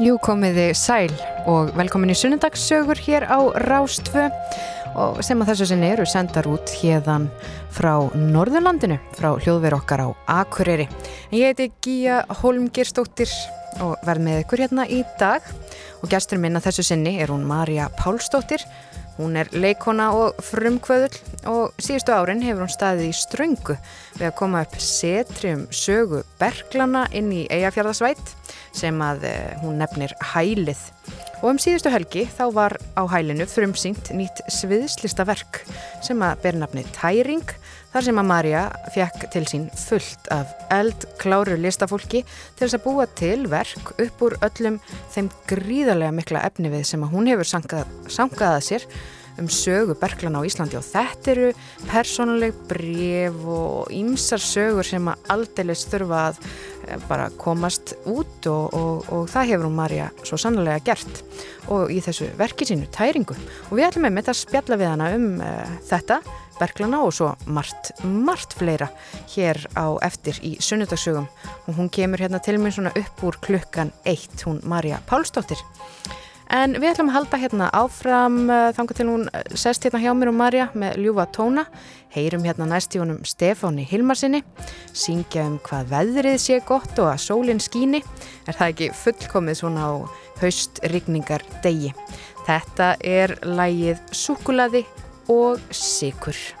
Jú komiði sæl og velkomin í sunnudagssögur hér á Rástfö og sem að þessu sinni eru sendar út hérðan frá Norðurlandinu, frá hljóðver okkar á Akureyri. Ég heiti Gíja Holmgirstóttir og verð með ykkur hérna í dag og gestur minn að þessu sinni er hún Marja Pálsdóttir. Hún er leikona og frumkvöðul og síðustu árin hefur hún staðið í ströngu við að koma upp setri um sögu Berglana inn í Eyjafjörðasvætt sem að eh, hún nefnir Hælið. Og um síðustu helgi þá var á hælinu frumsýnt nýtt sviðslista verk sem að ber nafni Tæring þar sem að Marja fekk til sín fullt af eldkláru listafólki til þess að búa til verk upp úr öllum þeim gríðarlega mikla efni við sem að hún hefur sangað, sangaðað sér um sögu Berglana á Íslandi. Og þetta eru persónuleg bref og ýmsar sögur sem að aldeilis þurfa að eh, bara komast út og, og, og það hefur hún Marja svo sannlega gert. Og í þessu verki sínu tæringu. Og við ætlum með þetta að spjalla við hana um uh, þetta Berglana og svo margt, margt fleira hér á eftir í sunnudagsögum og hún kemur hérna til mig svona upp úr klukkan eitt, hún Marja Pálsdóttir En við ætlum að halda hérna áfram uh, þangar til hún eh, sest hérna hjá mér og Marja með ljúfa tóna. Heyrum hérna næst í honum Stefáni Hilmarsinni, syngja um hvað veðrið sé gott og að sólinn skíni. Er það ekki fullkomið svona á haustrygningar degi? Þetta er lægið Súkulaði og Sikur.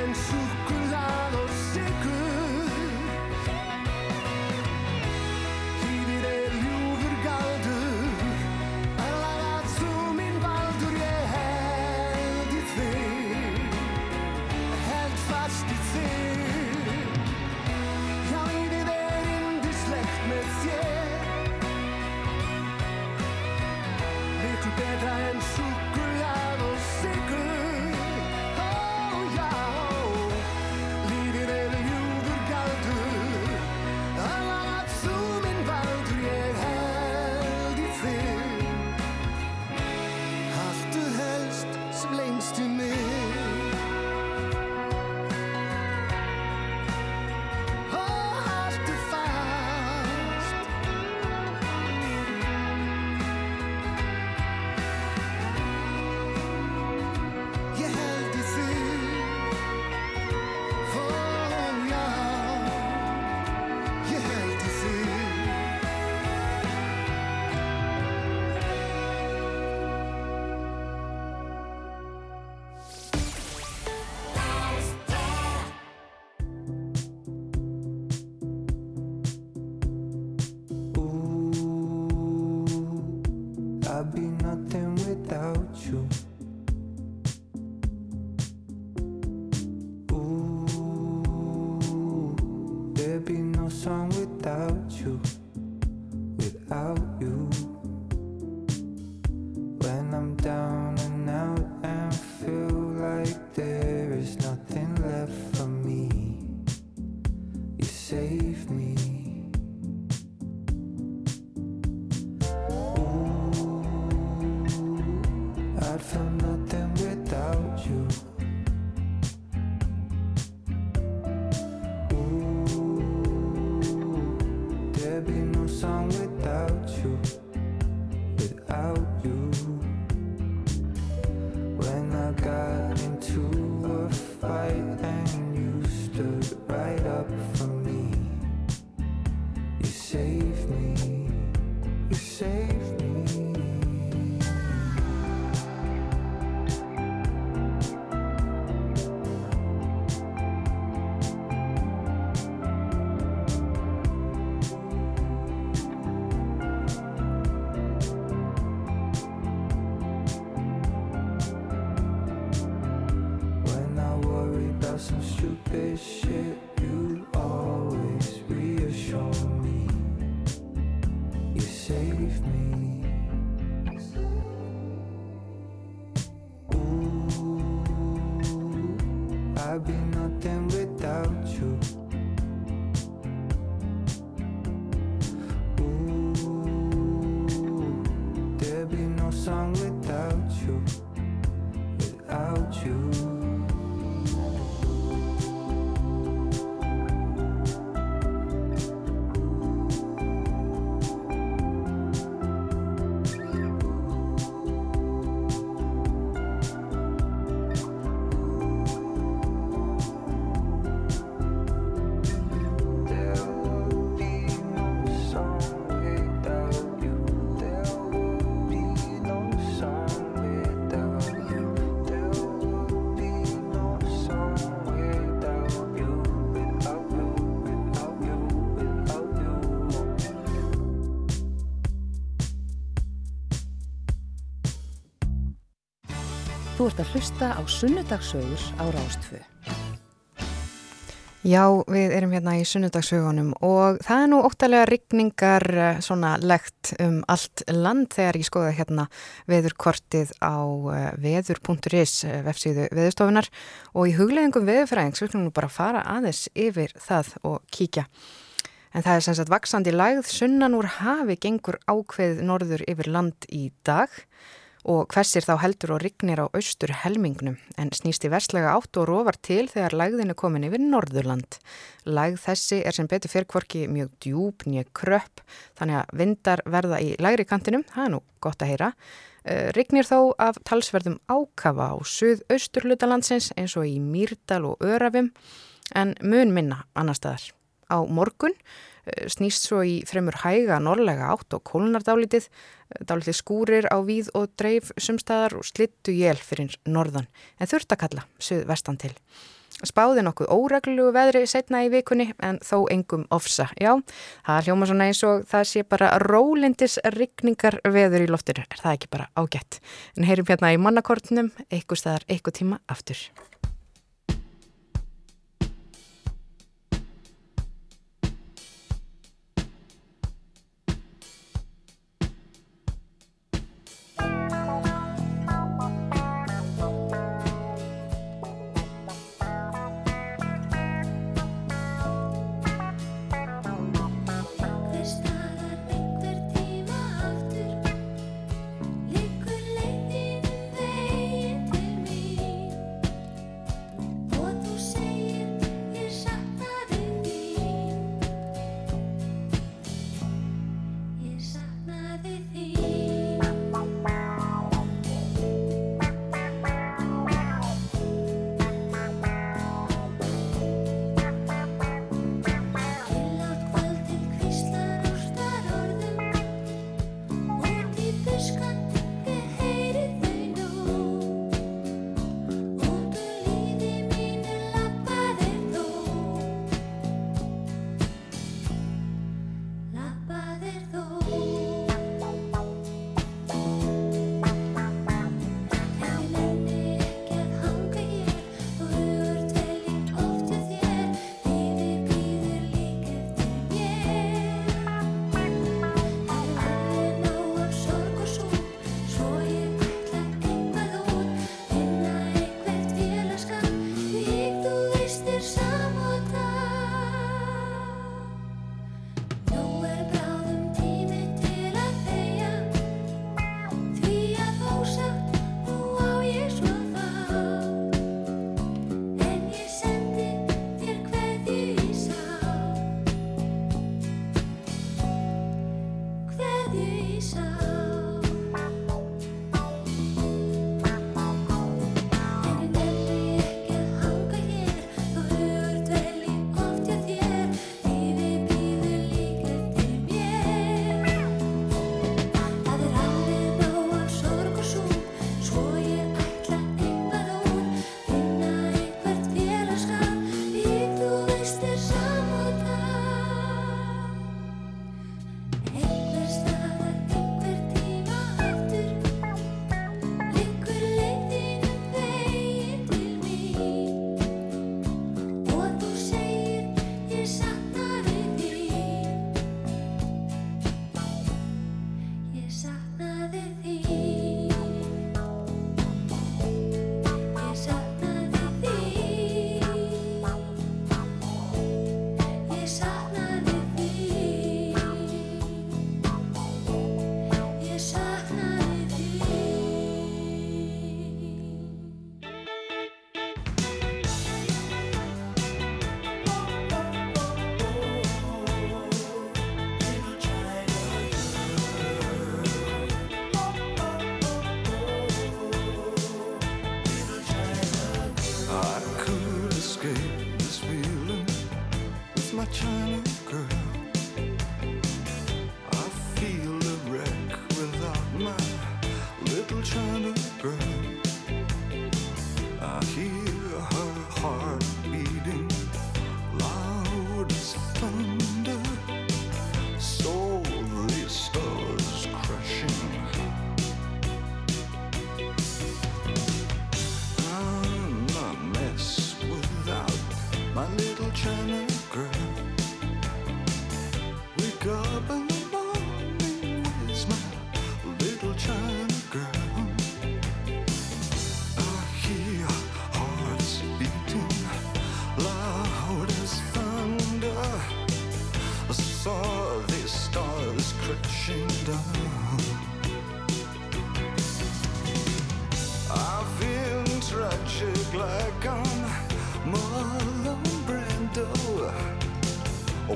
and shoot. Ert að hlusta á Sunnudagssögur á Rástfö. Já, við erum hérna í sunnudagshögunum og það er nú óttalega rigningar eh, svona legt um allt land þegar ég skoða hérna veðurkortið á eh, veður.is eh, vefsíðu veðurstofunar og í hugleðingum veðurfræðings við skulum nú bara fara aðeins yfir það og kíkja. En það er sem sagt vaksandi lægð sunnan úr hafi gengur ákveð norður yfir land í dag og hversir þá heldur og rignir á austur helmingnum en snýst í vestlega átt og rofar til þegar lægðin er komin yfir Norðurland. Lægð þessi er sem betur fyrir kvorki mjög djúb, nýja kröpp, þannig að vindar verða í lægri kantinum, það er nú gott að heyra. Uh, rignir þó af talsverðum ákafa á suð-austurhlutalandsins eins og í Mýrdal og Örafum en mun minna annar staðar. Á morgun snýst svo í fremur hæga norrlega átt og kólnardálitið, dálitið skúrir á víð og dreif sumstaðar og slittu jél fyrir norðan, en þurft að kalla suð vestan til. Spáði nokkuð óreglugu veðri setna í vikunni en þó engum ofsa. Já, það hljóma svona eins og það sé bara rólindis rigningar veður í loftinu. Er það ekki bara ágætt? En heyrim hérna í mannakortnum, eitthvað staðar, eitthvað tíma aftur. China girl. Wake up in the morning, my little China girl? I hear hearts beating loud as thunder. I saw the stars crashing down. I feel tragic like I'm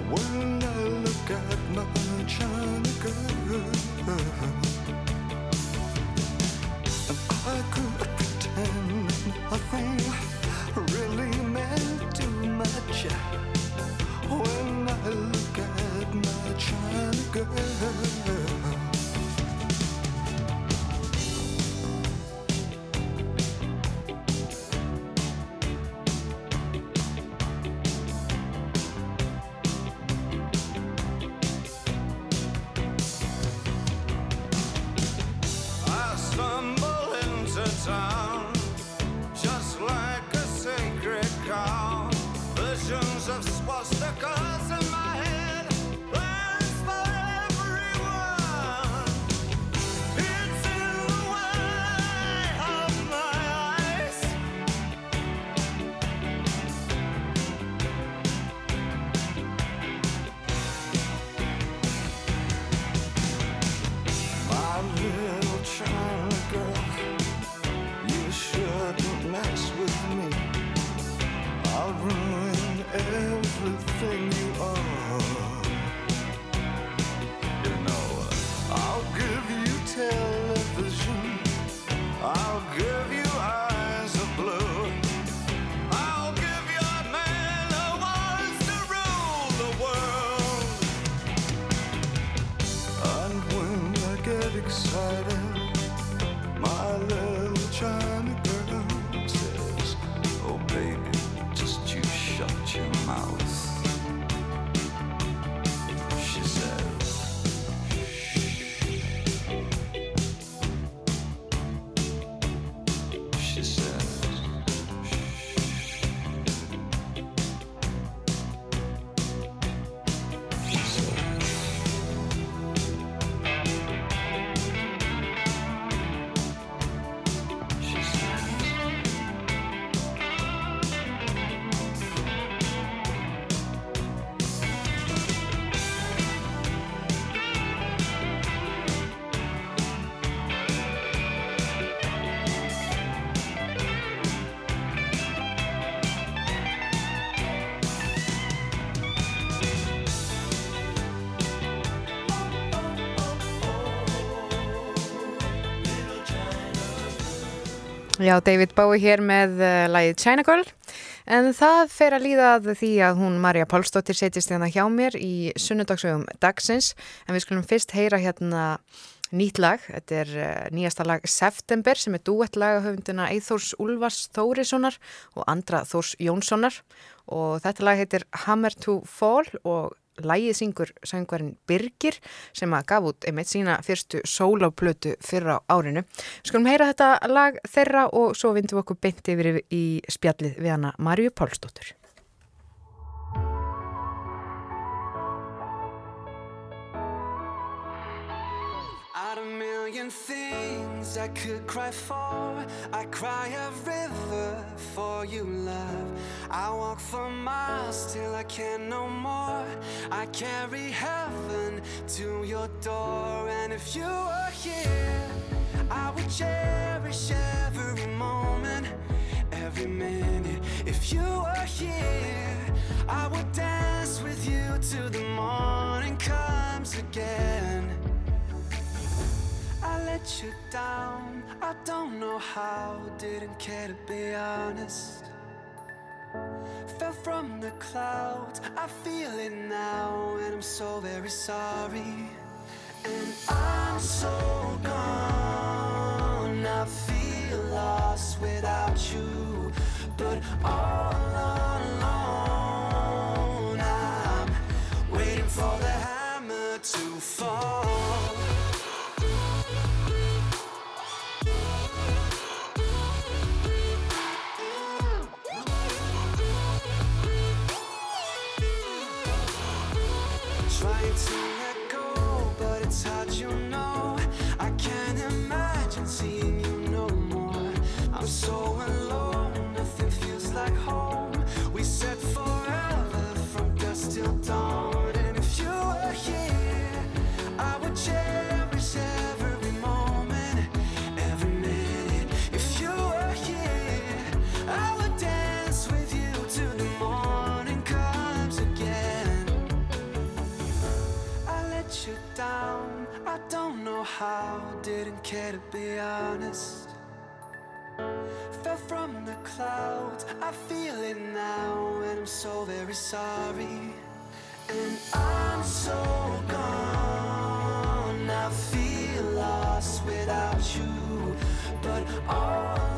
when I look at my China girl. Já, David Bowie hér með uh, lagið China Girl. En það fer að líða að því að hún Marja Pálsdóttir setjist hérna hjá mér í sunnudagsögum dagsins. En við skulum fyrst heyra hérna nýtt lag, þetta er uh, nýjasta lag September sem er duett lagahöfundina Eithórs Úlfars Þórissonar og Andra Þórs Jónssonar. Og þetta lag heitir Hammer to Fall og Lægið syngur söngvarinn Birgir sem að gaf út einmitt sína fyrstu sóláplötu fyrra á árinu. Skulum heyra þetta lag þeirra og svo vindum við okkur beint yfir í spjallið við hana Marju Pálsdóttur. Out a million things I could cry for. I cry a river for you, love. I walk for miles till I can no more. I carry heaven to your door. And if you were here, I would cherish every moment, every minute. If you were here, I would dance with you till the morning comes again. Let you down. I don't know how, didn't care to be honest. Fell from the clouds. I feel it now, and I'm so very sorry. And I'm so gone. I feel lost without you, but all alone, how, didn't care to be honest. Fell from the clouds, I feel it now, and I'm so very sorry. And I'm so gone, I feel lost without you, but all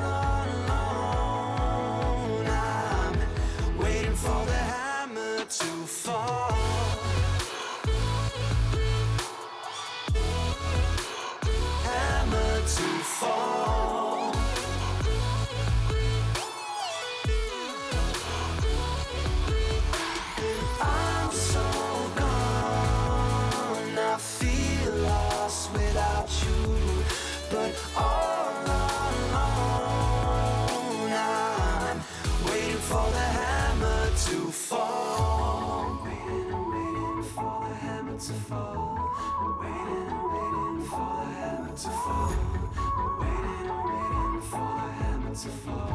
to fall.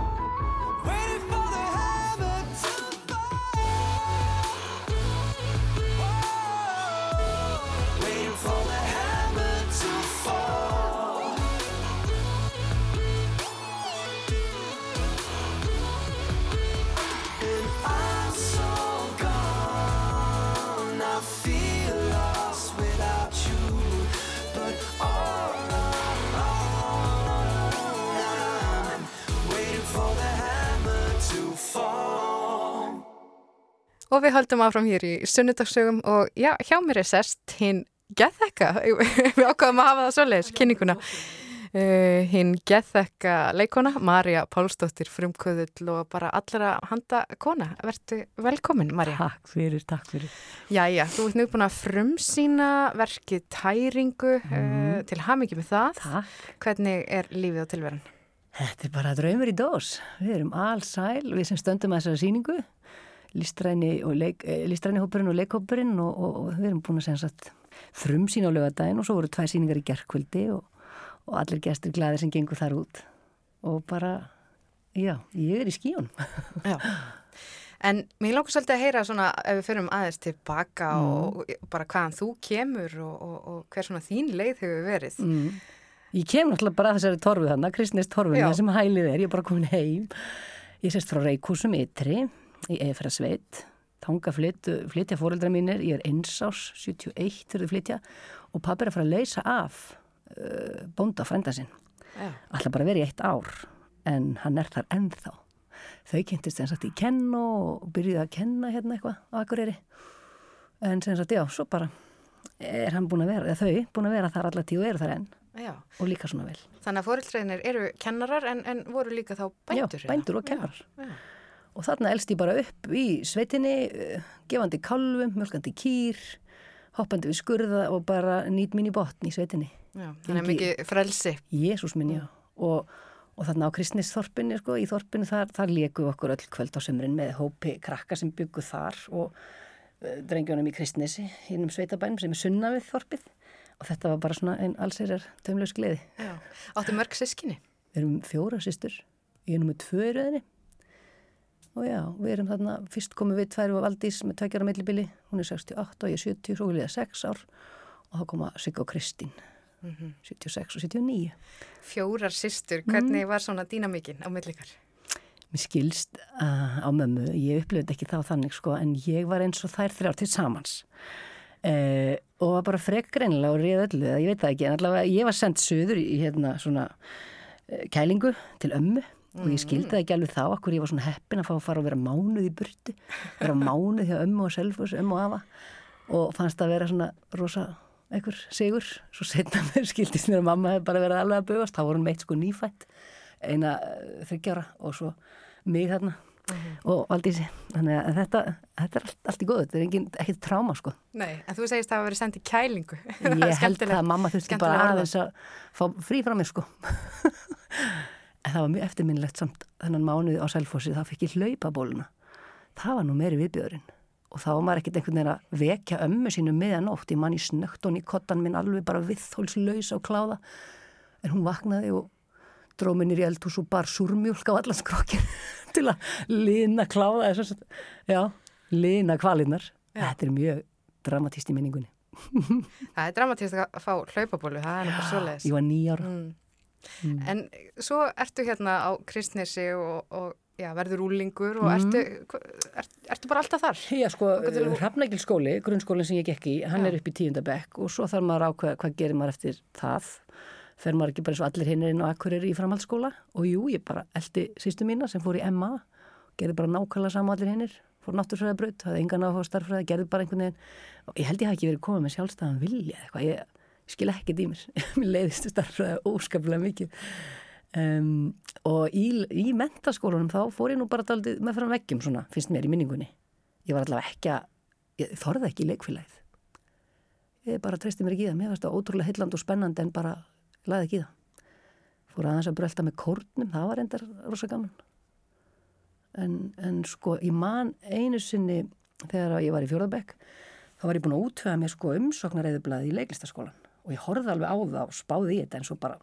Og við höldum áfram hér í sunnudagsögum og já, hjá mér er sest hinn Gethekka, við ákvaðum að hafa það svoleiðis, kynninguna. Uh, hinn Gethekka leikona, Marja Pálsdóttir, frumkvöðull og bara allra handa kona. Vertu velkomin, Marja. Takk fyrir, takk fyrir. Jæja, þú ert nú búin að frumsýna verkið tæringu uh, til hamingi með það. Takk. Hvernig er lífið á tilveran? Þetta er bara draumur í dós. Við erum allsæl, við sem stöndum að þessari síningu, listræni, eh, listræni hópurinn og leikhópurinn og, og, og við erum búin að segja satt frumsýna á lögadaginn og svo voru tvær síningar í gerkvöldi og, og allir gestur glæðir sem gengur þar út. Og bara, já, ég er í skíun. Já. En mér langar svolítið að heyra svona ef við förum aðeins tilbaka og, og bara hvaðan þú kemur og, og, og hver svona þín leið hefur verið. Mm. Ég kem náttúrulega bara að þessari torfu þannig, Kristnist torfunni, Já. það sem hælið er, ég er bara komin heim. Ég sést frá Reykjúsum ytri í Efrasveit, þanga flytja, fóreldra mínir, ég er einsás, 71 fyrir þau flytja og pappi er að fara að leysa af uh, bónda frænda sinn. Já. Alltaf bara verið í eitt ár, en hann er þar ennþá. Þau kynntist sem sagt í kenn og byrjuði að kenna hérna eitthvað á Akureyri. En sem sagt, já, svo bara er hann búin að vera, eða þau búin að vera þar allar tíu og eru þar enn Já. og líka svona vel. Þannig að fóreldreinir eru kennarar en, en voru líka þá bændur. Já, bændur og kennar. Já. Og þarna elst ég bara upp í sveitinni, eh, gefandi kálfum, mjölkandi kýr, hoppandi við skurða og bara nýt mín í botn í sveitinni. Já, þannig mikið frelsi. Jésús minn, já. Og, og þarna á kristnisþorpinni, sko, í þorpinu þar, þar leku við okkur öll kvöld á sömurinn með hópi krakka sem byggu þar og uh, drengjónum í kristnesi, hinnum sveitabænum sem er sunna við þorpið. Og þetta var bara svona einn allsýrar tömlaus gleði. Já. Áttu mörg sískinni? Við erum fjóra sýstur, ég er nummið tvö í rauðinni og já, við erum þarna, fyrst komum við tvær og Valdís með tveikjara millibili, hún er 68 og ég er 70, svo vil ég 6 ár og þá koma Sigga og Kristín, 76 og 79. Fjórar systur, Mm. hvernig var svona dýnamíkin á millikar? mér skilst uh, á mömmu, ég upplifði ekki þá þannig sko, en ég var eins og þær þrjár til samans uh, og var bara frekk greinilega og réð öllu, ég veit það ekki, en allavega ég var sendt söður í hérna svona uh, kælingu til ömmu og ég skildi það ekki alveg þá, akkur ég var svona heppin að fá að fara og vera mánuð í burtu, vera mánuð hjá ömmu og selfus, ömmu og afa. Og fannst að vera svona rosa einhver sigur, svo setna mér skildist mér að mamma hefði bara verið alveg að bugast þá voru hún meitt sko nýfætt eina eh, þriggjára og svo mig þarna. Og Valdísi þannig að þetta, þetta er allt, allt í góðu. Þetta er engin, ekkert tráma sko. Nei, en þú segist að það hafa verið sendið kælingu. ég held að mamma þurfti bara aðeins að fá frí frá mér sko en það var mjög eftirminnilegt samt þennan mánuði á Selfossi þá fikk ég hlaupabóluna. Það var nú meiri viðbjörinn. Og þá var maður ekkert einhvern veginn að vekja ömmu sínu miðanótt, ég mann í snögt og í kottan minn alveg bara viðhólslaus á kláða. En hún vaknaði og dróð minni í eldhús og bar súrmjólk á allan skrokkin til að lina kláða já, lina kvalinnar þetta er mjög dramatíst í minningunni. Það er dramatíst að fá hlaupabólu, það er nú bara svoleiðis. ég var nýjára Mm. En svo ertu hérna á Kristnesi og, og já, verður úlingur og ertu, er, ertu bara alltaf þar? Já, sko, Þangað til- Hrafnækil skóli, grunnskólinn sem ég gekk í, hann Já. er upp í tíundabekk og svo þarf maður að ákveða hvað gerir maður eftir það. Fer maður ekki bara eins og allir hinn inn á Akureyri í framhaldsskóla og jú, ég bara eldi sýstu mína sem fór í MA, gerði bara nákvæmlega sama og allir hinnir, fór náttúrfræðabraut, hafði engan áhuga á starffræði, gerði bara einhvern veginn og ég held ég hafi ekki verið komið með sjálfstæðan vilja eitthvað, ég skil ekkert í mér, leiðist starffræði óskaplega mikið. Um, og í, í mentaskólanum þá fór ég nú bara daldið með fram veggjum svona, finnst mér í minningunni. Ég var allavega ekki að ég þorði ekki í leikfélagið. Ég bara treysti mér ekki í það, mér finnst það ótrúlega heilland og spennandi en bara laði ekki í það. Fór aðeins að brölda með kórnum það var endar rosa gaman. En, en sko ég man einu sinni þegar ég var í fjórðabekk þá var ég búin að útvega mér sko umsóknareiðublaði í leiklistaskólan og ég horfði alveg á það og spáði í þetta en svo bara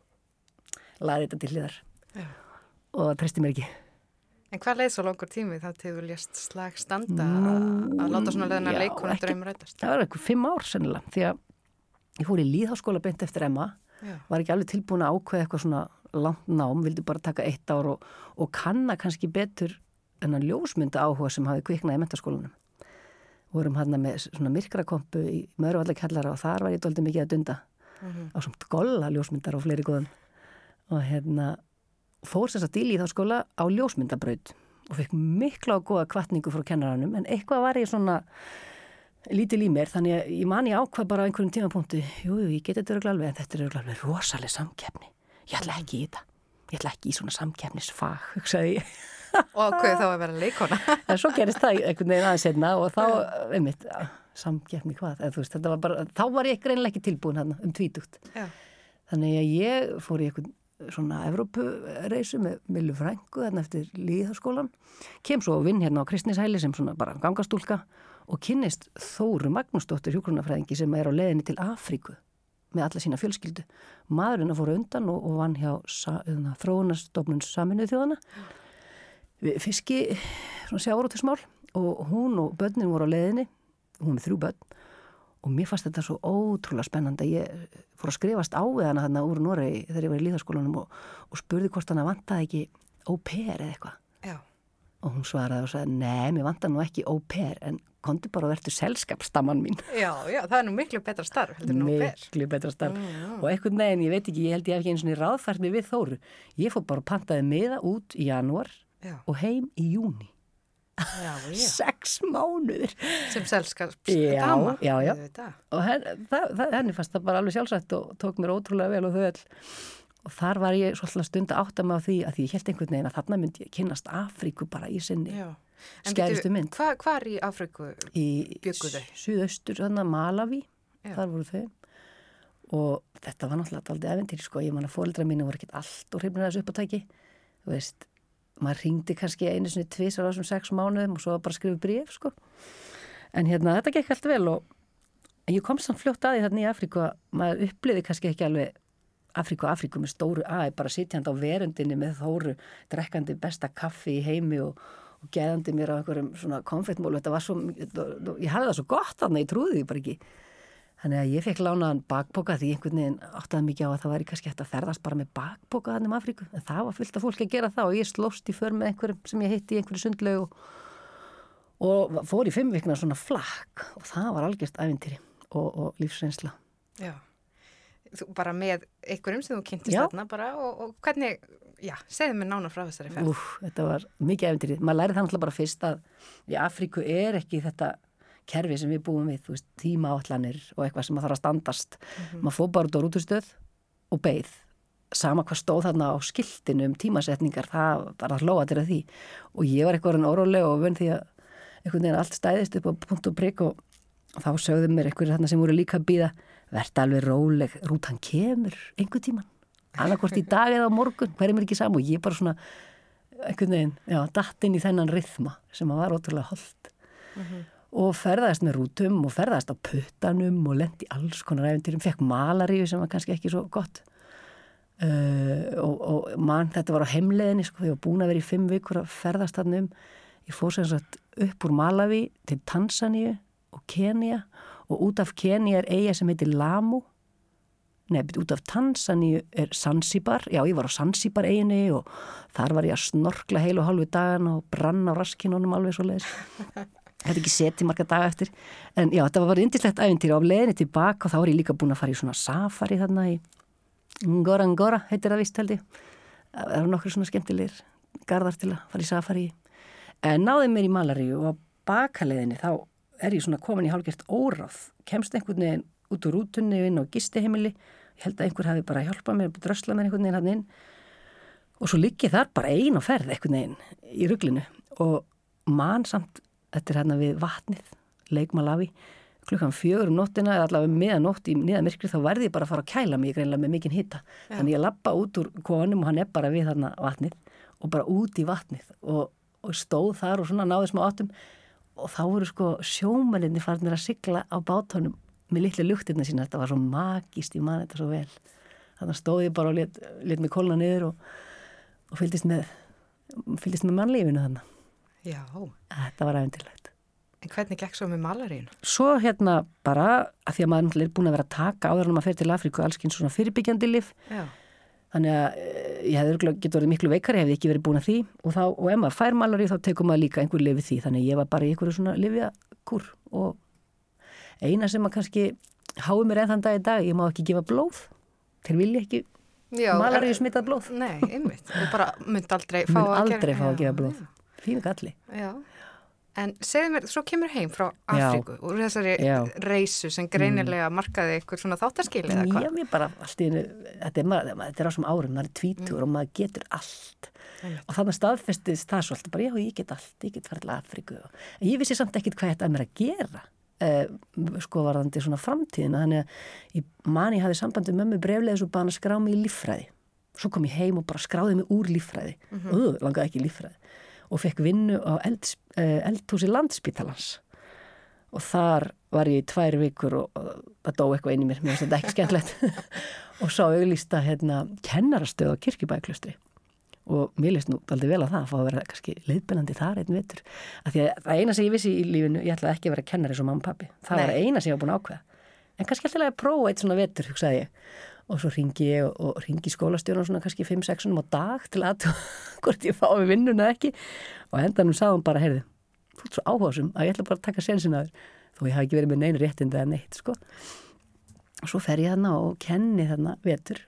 laði þetta til hliðar Já. og það treysti mér ekki En hvað leið svo langur tími þá til þú lést slag standa að að láta svona leðina já, leikun ekki- eftir einum rætast? það var eitthvað fimm ár sennilega því að ég fór í líðháskóla beint eftir Emma Já. var ekki alveg tilbúin að ákveða eitthvað svona langt nám, vildi bara taka eitt ár og, og kanna kannski betur enn að ljósmynda áhuga sem hafi kviknað í mentaskólanum vorum hann með svona myrkrakompu í Mörvallakellara og þar var ég doldið mikið að dunda. Á samt golla ljósmyndar og fleiri góðum. Og hérna fór sem sagt í líðháskóla á ljósmyndabraut og fekk mikla og góða kvartningu frá kennaranum en eitthvað var ég svona lítil í mér þannig að ég man ég ákvað bara á einhverjum tímapunkti jú, jú, ég geti þetta örugglega alveg en þetta er örugglega alveg rosaleg samkeppni. Ég ætla ekki í þetta. Ég ætla ekki í svona samkeppnisfag hugsaði ég Og hvað þá að vera leikona? en svo gerist það einhvern veginn aðeins setna og þá, einmitt, samkeppni hvað eða, veist, var bara, þá var ég greinlega ekki tilbúin hann um tvítugt. Já. þannig að ég fór í einhvern svona Evrópureisu með Millu Frængu þarna eftir líðháskólan kem svo vinn hérna á Kristnishæli sem svona bara gangastúlka og kynnist Þóru Magnúsdóttir hjúgrunafræðingi sem er á leiðinni til Afríku með alla sína fjölskyldu. Maðurinn að fóra undan og, og vann hjá sa, hérna, þróunastofnun saminuð þjóðana við fiski svona sjárótismál og hún og börnin voru á leiðinni hún með þrjú börn og mér fannst þetta svo ótrúlega spennandi ég fór að skrifast á við hana þarna úr Noregi þegar ég var í líðaskólanum og, og spurði hvort hana vantaði ekki pair eða eitthvað. Og hún svaraði og sagði, nei, mér vantar nú ekki pair en kondi bara að verður selskapstamman mín. Já, já, það er nú miklu betra starf, miklu betra starf. Og einhvern veginn, ég veit ekki, ég held ég hef ekki eins og ráðfært mig við Þóru. Ég fór bara og pantaði miða út í janúar Já, og heim í júni sex mánuður Sem selskaps Já, já, og henn, það, það, henni fannst það bara alveg sjálfsagt og tók mér ótrúlega vel og þau öll. Og þar var ég svolítið stund að átta mig á því að því ég held einhvern veginn að þarna myndi ég kynnast Afríku bara í sinni bíddu, mynd. Hva, hvar í Afriku? í Bjuggu þau? suðaustur, þannig að Malawi þar voru þau. Og þetta var náttúrulega aldrei eventýr sko, ég man að fóreldra mínu voru ekkert allt og hrifnir þessu upp á tæki þú veist, maður ringdi kannski einu sinni tvisar á þessum sex mánuðum og svo bara að skrifa bréf sko. En hérna þetta gekk allt vel og ég kom samt fljótt að því þarna í Afríku að maður uppliði kannski ekki alveg Afríku Afríku með stóru aði bara sitjandi á verundinni með þóru drekkandi besta kaffi í heimi og, og geðandi mér á einhverjum svona konfettmólu þetta var svo, ég hafði það svo gott þarna, ég trúði því bara ekki Þannig að ég fekk lánaðan bakboka því einhvern veginn áttaði mikið á að það væri kannski hægt að ferðast bara með bakboka þannig um Afríku. En það var fullt af fólki að gera það og ég slóst í för með einhverjum sem ég hitti í einhverju sundlaug og, og fór í fimm vikna svona flakk og það var algjörst ævintýri og, og lífsreynsla. Já. Þú, bara með einhverjum sem þú kynntist þarna bara og, og hvernig, já, segðu mér nána frá þessari ferð. Úf, þetta var mikið ævintýri. Maður lærið það náttúrulega bara fyrst að í Afríku er ekki þetta kerfi sem við búum við, þú veist, tímaátlanir og eitthvað sem maður þarf að standast. Maður fór bara út á rútustöð og beið. Sama hvað stóð þarna á skiltinu um tímasetningar, það var að hlóa til að því. Og ég var eitthvað orðin óróleg og vön því að einhvern veginn allt stæðist upp á punkt og prikk og þá sögðu mér einhverjir þarna sem voru líka að býða, verða alveg róleg, rútan kemur einhver tíman. Annarkvort í dag eða á morgun, hverjum er ekki saman og ég bara svona einhvern veginn, já, datt inn í þennan rithma sem að var ótrúlega holdt og ferðaðist með rútum og ferðaðist á puttanum og lendi alls konar æfintýrum, fekk malaríu sem var kannski ekki svo gott. Uh, og, og mann, þetta var á heimleðinni sko, var búin að vera í fimm vikur að ferðast þarna um. Ég fór sem sagt upp úr Malawi til Tansaníu og Kenya og út af Kenya er eiga sem heitir Lamu. Bet út af Tansaníu er Zanzibar, já ég var á Zanzibar eiginni og þar var ég að snorkla heil og hálfu dagan og brann á raskinunum alveg svo leiðis. Þetta ekki seti marga daga eftir, en já þetta var indislegt æfintýri á leiðinni tilbaka og þá var ég líka búin að fara í svona safari þarna í Ngora Ngora, heitir það vist held ég. Það eru nokkur svona skemmtilegir garðar til að fara í safari í. En náði mér í Malaríu og á bakaleiðinni þá er ég svona komin í hálfgert óráð, kemst einhvern veginn út úr rútunni inn á gistiheimili. Ég held að einhver hafi bara hjálpað mér drösla mér einhvern veginn hann inn. Og svo liggi þar bara ein á ferð einhvern veginn í rugglinu og mann samt, þetta er hérna við vatnið, Lake Malawi. Klukkan fjögur um nóttina eða allavega meðan nótt í niða myrkri þá verði ég bara að fara að kæla mig greinlega með mikinn hitta þannig ég lappa út úr konum og hann er bara við þarna vatnið og bara út í vatnið og, og stóð þar og svona náði smá áttum. Og þá voru sko sjómenninni farnir að sigla á bátónum með litlu luktirna sína, þetta var svo magist ég man þetta svo vel. Þannig stóð ég bara og let, let mig kólna niður og, og fylgdist með með mannlífinu þannig Já, þetta var aðeintilegt en hvernig gekk svo með malaríun? svo hérna bara að því að maður er búin að vera að taka áður en maður fer til Afríku allskinn svona fyrirbyggjandi lif Já, þannig að eh, ég örugglega getið orðið miklu veikari hefði ekki verið búin að því. Og, þá, og ef maður fær malari þá tekur maður líka einhver lifið því. Þannig að ég var bara í einhverju svona lifjakúr og eina sem að kannski hái mér enn þann dag í dag, ég má ekki gefa blóð. Þeir vilja ekki Já malaríu smitað blóð. Nei, einmitt, þú bara mynd aldrei fá að að Já, gefa blóð fínu galli Já, en segðu mér, svo kemur heim frá Afríku úr þessari Já. Mm. reysu sem greinilega markaði eitthvað svona þáttaskil eða Já, hvað? mér bara allt í einu, þetta er, er á sem árum, maður er tvítur og maður getur allt. Og þannig staðfestist það svolítið, bara já, ég get allt, ég get farið til Afríku. En ég vissi samt ekkit hvað þetta er mér að gera, uh, sko varðandi svona framtíðina. Þannig að ég hafði sambandi með mömmu breflega svo bara að skrá mig í líffræði. Svo kom ég heim og bara skráði mig úr líffræði. Mm -hmm. langaði ekki í líffræði. Og fekk vinnu á eld, uh, eldhúsi landspítalans. Og þar var ég í tvær vikur og, það dó eitthvað inn í mér, mér finnst þetta ekki skemmtilegt. Og sá auglýsta hérna kennarastöð á kirkjubæklustri og mér líst nú aldrei vel að það að fá að vera kannski leiðbennandi þar einn vitur af því að það eina sem ég vissi í lífinu ég ætlaði ekki að vera kennari svo mamma og pappi það var Nei. eina sem ég var búin að ákveða. En kannski alltaf að prófa eitt svona vetur, hugsaði ég og svo ringi ég og, ringi skólastjórn svona kannski 5-6 á dag til að hvort ég fái vinnuna ekki. Og endanum sagði hún bara, heyrðu þú ert svo áhásum að ég ætla bara að taka sensin að þér. Þó ég hafi ekki verið með neina réttinda en neitt sko. og svo fer ég þarna og kenni þarna vetur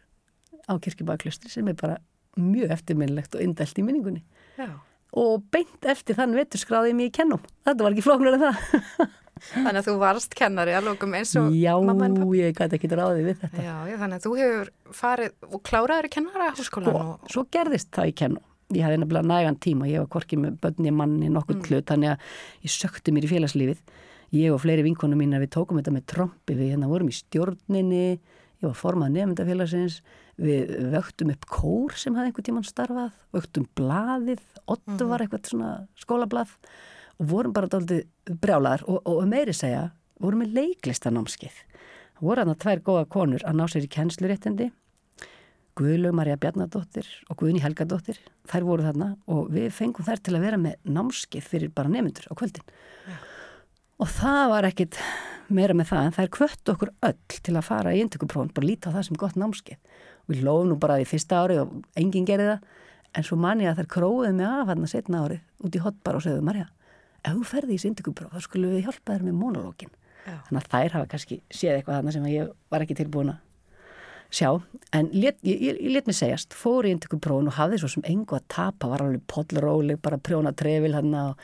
á kirkjubæklustri sem er bara mjög eftirminnlegt og indælt í minningunni. Já. og beint eftir þann vetur skráði ég mig í kennum þetta var ekki flóknar en það Þannig að þú varst kennari að lókum eins og já, mamma en pappa. ég gæti ekki ráðið við þetta Já, já, þannig að þú hefur farið og kláraður í kennara háskólan og og... svo gerðist það í kennum ég hafði nefnilega nægan tíma, ég var korkið með bönni manni nokkuð mm. hlut, þannig að ég sökti mér í félagslífið ég og fleiri vinkonum mín við tókum þetta með trombi við hérna vorum í stjórninni ég var formað nefndafélagsins við vöktum upp kór sem hafði einhver tíman starfað vöktum blaðið, ottu var eitthvað svona skólablað og vorum bara dálítið brjálaðar og, og meiri segja, vorum með leiklistanámskeið. Það voru hann að tvær góða konur að ná sér í kennsluréttindi Guðlaug Marja Bjarnadóttir og Guðni Helgadóttir, þær voru þarna og við fengum þær til að vera með námskeið fyrir bara nefndur á kvöldin. Og það var ekkit meira með það en það er kvött okkur öll til að fara í inntökuprófun, bara líta á það sem gott námskeið. Og við lofum nú bara því fyrsta árið og enginn gerði það en svo man ég að þær króðið mig af hann að setna árið út í hotbar og segðu Marja, ef þú ferði í inntökupróf þá skulum við hjálpa þér með monologin. Já. þannig að þær hafa kannski séð eitthvað þarna sem ég var ekki tilbúin að sjá, en lét, ég, ég, ég let mig segjast, fór í inntökuprófun og hafði svo sem engu að tapa, var alveg pollróleg, bara prjóna trefil hann og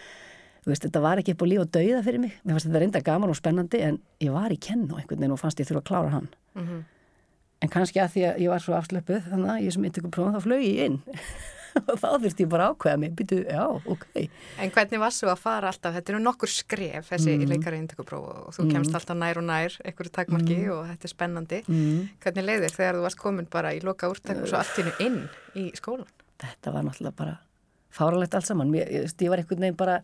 veist, þetta var ekki upp á líf og dauða fyrir mig, mér fannst þetta reynda gaman og spennandi en ég var í kenn og einhvern veginn og fannst ég þurfa að klára hann. Mhm. en kannski að því að ég var svo afslöpuð þannig að ég sem og þá þurfti ég bara ákveða mig, býtu, já, ok En hvernig var svo að fara alltaf, þetta eru nokkur skref þessi mm. leikari indökupróf og þú kemst alltaf nær og nær einhverju takmarki og þetta er spennandi. mm. Hvernig leiðir þegar þú varst komin bara í loka úrtak og svo allt einu inn í skólan? þetta var náttúrulega bara fáralegt allt saman, mér, ég, var einhvern veginn bara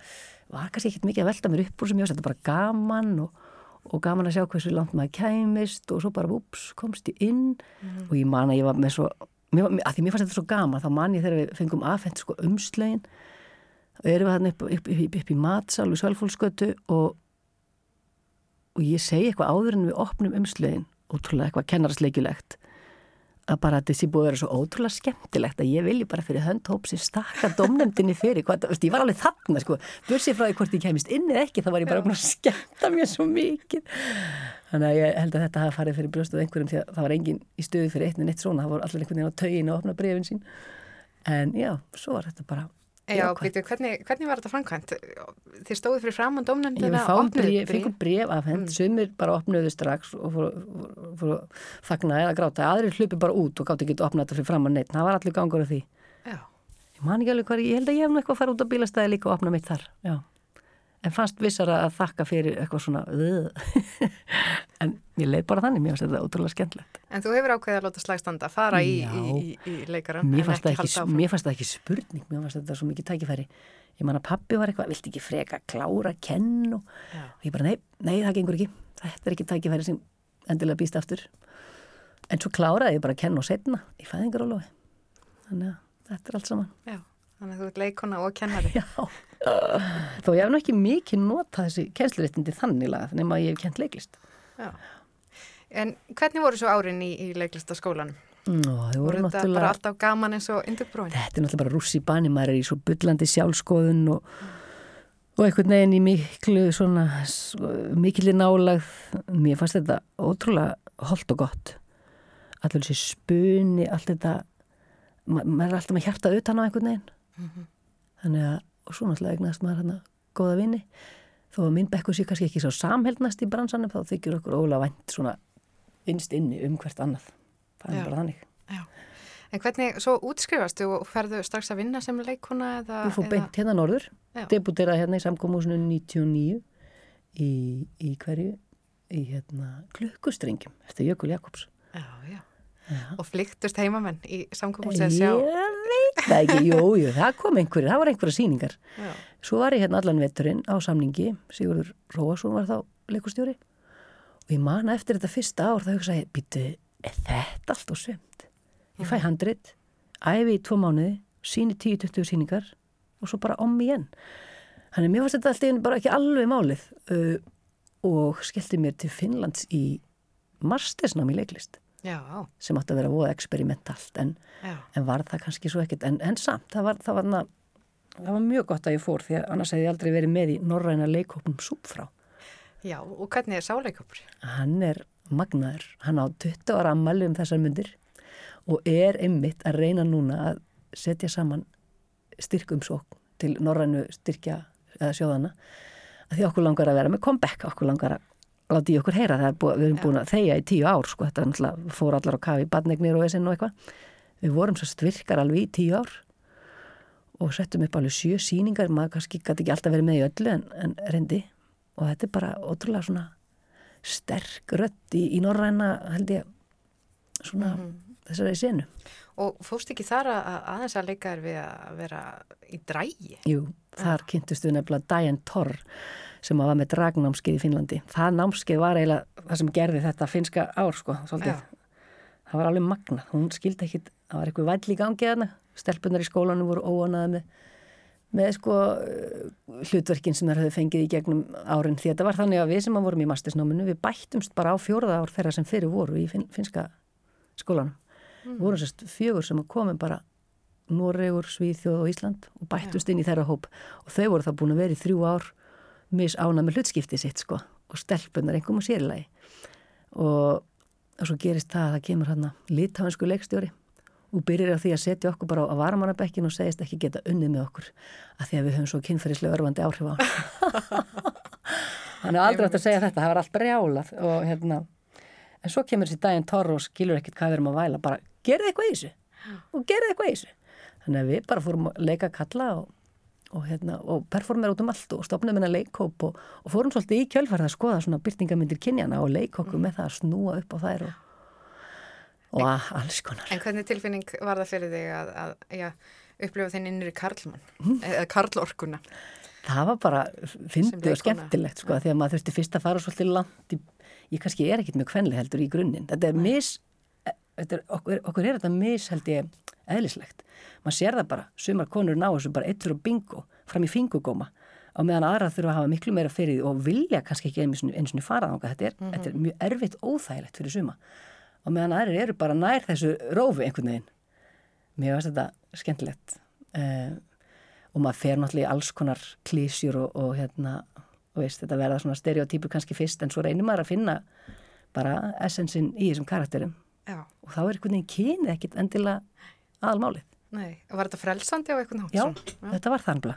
var kannski ekkert mikið að velta mér upp úr sem ég veist, þetta var bara gaman og, og gaman að sjá hversu langt maður kæmist og svo bara, ups, komst ég inn og ég man að ég var með svo mér, að því mér fannst þetta svo gaman, þá man ég þegar við fengum afhent sko umslögin. Og erum við hann upp, upp, upp, upp í matsal og sölfólkskötu og og ég segi eitthvað áður en við opnum umslögin. Ótrúlega eitthvað kennarasleikilegt að bara að þessi búið að vera svo ótrúlega skemmtilegt að ég vilji bara fyrir hönd hópsi stakka domnefndinni fyrir, hvað, veist, ég var alveg þarna sko, bursið frá því hvort ég kemist inn eða ekki, þá var ég bara búin að skemmta mér svo mikið. Þannig að ég held að þetta hafa farið fyrir brjóstuð einhverjum því að það var engin í stöðu fyrir eitt en eitt svona, það voru allir einhvern veginn á tauginu að opna brefin sín. En já, svo var þetta bara Já, býtu, hvernig, hvernig var þetta framkvæmt? Þið stóðu fyrir Ég dómnefndina við fáum opnuðu bréf, bréf? fengum bref afhend, mm. sumir bara opnuðu strax og fóru, fóru þagna eða gráta, aðrir hlupi bara út og gátt ekki að opna þetta fyrir fram að neitt, það var allir gangur af því. Já, Ég man ekki alveg hvað, ég held að ég hef nú eitthvað að fara út á bílastæði líka og opna mitt þar, já. En fannst vissara að þakka fyrir eitthvað svona, en ég leið bara þannig, mér finnst þetta ótrúlega skemmtilegt. en þú hefur ákveðið að láta slagstanda, fara í, í, í, í leikaran Mér fannst, það ekki, áfram. mér fannst það ekki spurning, mér fannst þetta svo mikið tækifæri. Ég man að pappi var eitthvað, vilt ekki freka klára, kenn og, og ég bara, nei, nei, það gengur ekki. Þetta er ekki tækifæri sem endilega býst aftur. En svo kláraði ég bara að kenna og setna í fæðingarólofi. Þannig að þetta er allt saman. Já, þannig að þú ert leikona og kennari. Já. Þó ég hef nú ekki mikið notað þessi kennsluréttindi þannig lagað nema að ég hef kent leiklist. Já. En hvernig voru svo árin í, í leiklistaskólanum? Nó, voru Voru þetta bara náttúrulega... alltaf gaman eins og indugprófin? Þetta er náttúrulega bara rússi bani, maður er í svo bullandi sjálfskoðun og, og einhvern veginn í miklu svona, mikilli nálagð. Mér fannst þetta ótrúlega holdt og gott. Allur þessi spuni, allt þetta, ma maður er alltaf með hjarta utan á einhvern veginn. Þannig að, og svo náttúrulega eignast maður hérna góða vini. Þó að minn bekku sér kannski ekki svo samheldnast í bransanum, þá þykir okkur ólega vænt svona innst inni um hvert annað. Það Já. er bara þannig. Já. En hvernig, svo útskrifastu og ferðu strax að vinna sem leikona eða? Fór eða- beint hérna norður, Já. debuteraði hérna í samkómusinu 99 í, í hverju? Í hérna klukkustrengjum, eftir Jökul Jakobs. Já, já. Já. Og flyktust heimamenn í samkomus að sjá. Það ekki, jú, jú, það kom einhverjir, það var einhverja sýningar. Já. Svo var ég hérna allan veturinn á samningi, Sigurður Róasson var þá leikustjóri og ég man eftir þetta fyrsta ár það hugsaði, býtu, er þetta allt og sömt? Ég fæ handrit, æfi í tvo mánuði, síni 10-20 sýningar og svo bara om igjen. Þannig að mér fannst þetta alltaf bara ekki alveg málið uh, og skellti mér til Finnlands í mastersnám í leiklist Já, sem átti að vera voða experimentalt en en var það kannski svo ekkert. En, en samt, það var, það, var, na, það var mjög gott að ég fór því að annars hefði ég aldrei verið með í norræna leikhópum súpfrá. Já, og hvernig er sáleikopur? Hann er magnaður, hann á 20 ára ammali um þessar myndir og er einmitt að reyna núna að setja saman styrkumsókn til norrænu styrkja eða sjóðana að því okkur langar að vera með comeback, okkur langar að láta í okkur heyra, það er búið, við erum búin að þegja í tíu ár, sko, þetta er náttúrulega fór allar á kafi, badnegnir og vesinn og eitthvað. Við vorum svo stvirkar alveg í tíu ár og settum upp alveg sjö síningar, maður kannski gæti ekki alltaf verið með í öllu en, en reyndi. Og þetta er bara ótrúlega svona sterk rödd í, í norræna held ég svona þessari senu. Og fórst ekki þar að að aðeins að leika þér við að vera í drægi? Jú, þar kynntustu nefnilega Diane Torr sem var með dragnámskeið í Finnlandi. Það námskeið var eiginlega það sem gerði þetta finska ár sko, svolítið. Það var alveg magnað, hún skildi ekkit, það var eitthvað væll í gangi þarna, stelpunar í skólanum voru óanaði með, með sko uh, hlutverkin sem þær höfðu fengið í gegnum árin. Því þetta var þannig að við sem að vorum í mastisnáminu við bættumst bara á fjóraða ár þeirra sem fyrir voru í fin finska skólanum. Við vorum sérst fjögur sem komum bara Noregur, Svíþjóð og Ísland og bættust inn í þeirra hóp. Og þau voru það búin að vera í þrjú ár mis ána með hlutskipti sitt sko og stelpunar einhverjum og sérilagi og, og svo gerist það að það kemur hann litafansku leikstjóri og byrjar á því að setja okkur bara á varamannabekkin og segist ekki geta unnið með okkur að því að við höfum svo kynferðislega örfandi áhrif á hann. Er aldrei átt að segja þetta, það var allt brjálað og hérna. En svo kemur þessi daginn Torro og skilur ekkert hvað við erum að væla bara gerði eitthvað í þessu og gerði eitthvað í þessu. Þannig að við bara fórum að leika kalla og, og, hérna, og performera út um allt og stopnum hérna leikhóp og, og fórum svolítið í kjölfarið að skoða svona byrtingamindir kynjana og leikhóku með það að snúa upp á þær og, og að, alls konar. En hvernig tilfinning var það fyrir þig að, að já, upplifa þinn innri karlmann, Mhm. eða karlorkuna? það var bara fyndið og skemmtilegt sko, því að maður þurfti fyrst að fara svolítið langt í, ég kannski er ekkit mjög kvenli heldur í grunninn. Þetta er mis e- þetta er, okkur, okkur er þetta mis held ég eðlislegt, maður sér það bara sumar konur ná þessu bara eittur og bingo fram í fingugóma á meðan aðra þurfa að hafa miklu meira því og vilja kannski ekki eins og eins og fara þangað. Þetta er, þetta er mjög erfitt óþægilegt fyrir suma. Og meðan aðrir eru bara nær þessu rófi einhvern veginn. Mér finnst þetta skemmtilegt uh, og maður fer náttúrulega í alls konar klísjur og, og hérna og veist, þetta verða svona stereotypur kannski fyrst en svo reynir maður að finna bara essensin í þessum karakterum. Já, og þá er einhvern veginn kynið ekkit endilega aðalmálið. nei, var þetta frelsandi á eitthvað nátt? Já, svona? þetta var þannig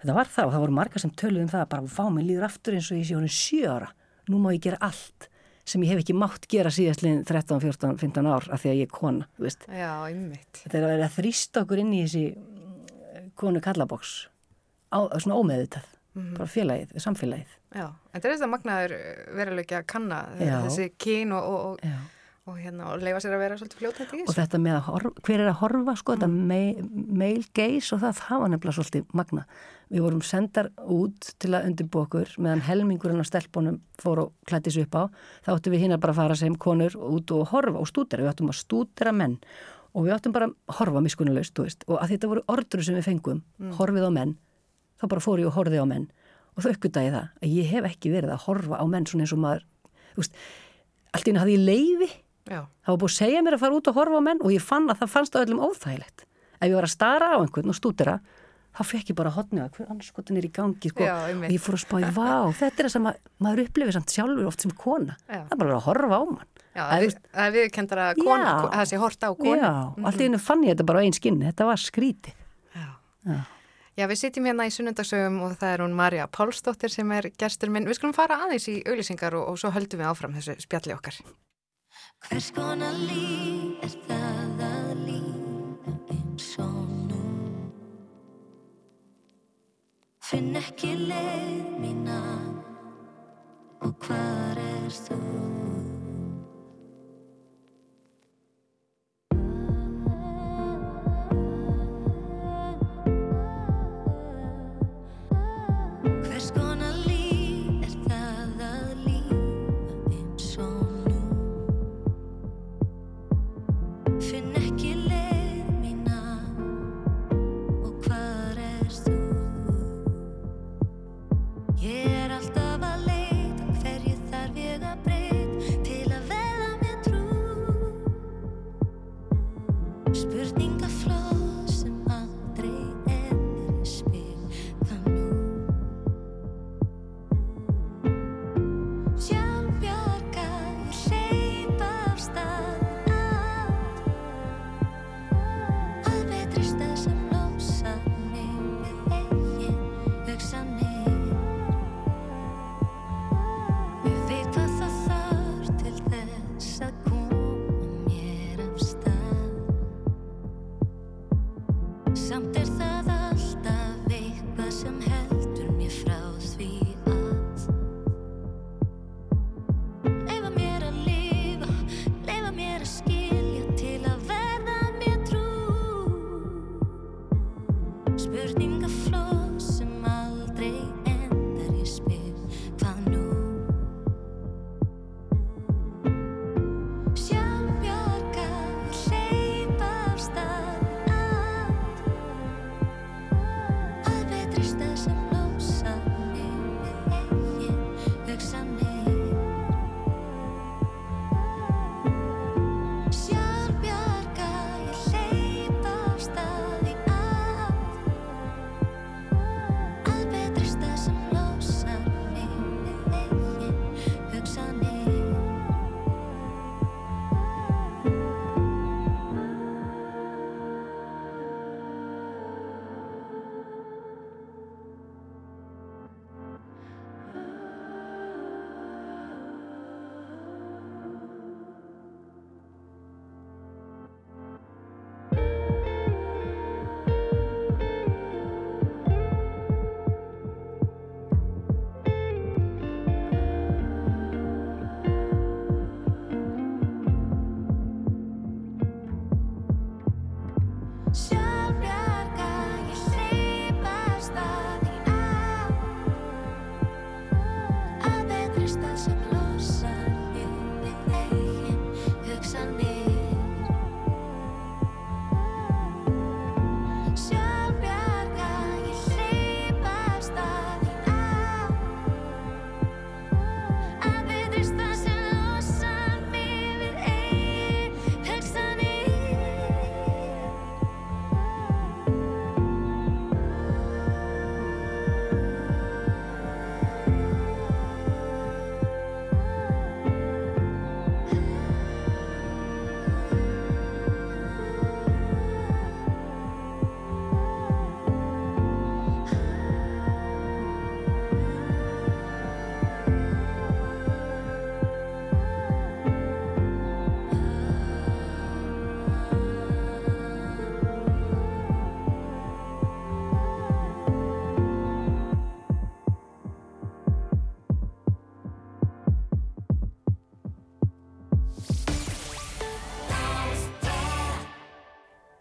þetta var það og það voru margar sem töluðum það að bara fá mig líður aftur eins og ég sé honum sjö ára nú má ég gera allt sem ég hef ekki mátt gera síðastliðin 13, 14, 15 ár af því að ég er kona, þú veist Já, einmitt. þetta er að vera að þrýsta okkur inn í þessi mm, konu kallaboks á, svona ómeðutað bara félagið, samfélagið Já, en þetta er þetta magnaður veruleiki að kanna Já. þessi kyn og, og, og, Já. Og, hérna, og leifa sér að vera svolítið fljótandi í og þessu. þetta með að horfa, hver er að horfa sko, þetta male, male gaze og það, það var nefnilega svolítið magna við vorum sendar út til að undirbúa okkur meðan helmingurinn á stelpunum fór og klættis upp á. Þá áttum við hinn að bara fara sem konur út og horfa og stúdera, við áttum að stúdera menn. Og við áttum bara að horfa miskunnulegst þú veist, og að þetta voru orður sem við fengum horfið á menn, þá bara fór ég og horfið á menn. Og þau uppgötaði það að ég hef ekki verið að horfa á menn svona eins og maður þú veist, allt í henni hafði ég leifi Já, það var búið að segja mér að fara út og horfa á menn og ég fann að það fannst á öllum óþægilegt ef ég var að stara á einhvern og stúdera þá fekk ég bara hotni að hver anskotin er í gangi sko. Já, og ég fór að spáði, vá, þetta er það sem að, maður upplifir samt sjálfur oft sem kona Já. það er bara að horfa á mann já Að, það er, viðkendara að kon, Já. það sé horta á konu. já, og allt í hennu fann ég þetta bara á einn skinni þetta var skríti Já. Já. Já, við sitjum hérna í sunnundagsögum og það er hún Marja Pálsdóttir sem er gestur minn. Við skulum fara aðeins í auðlýsingar og, og svo höldum við áfram þessu spjalli okkar. Hvers konar líf er það að lífa eins og nú Finn ekki leið mína og hvar er þú?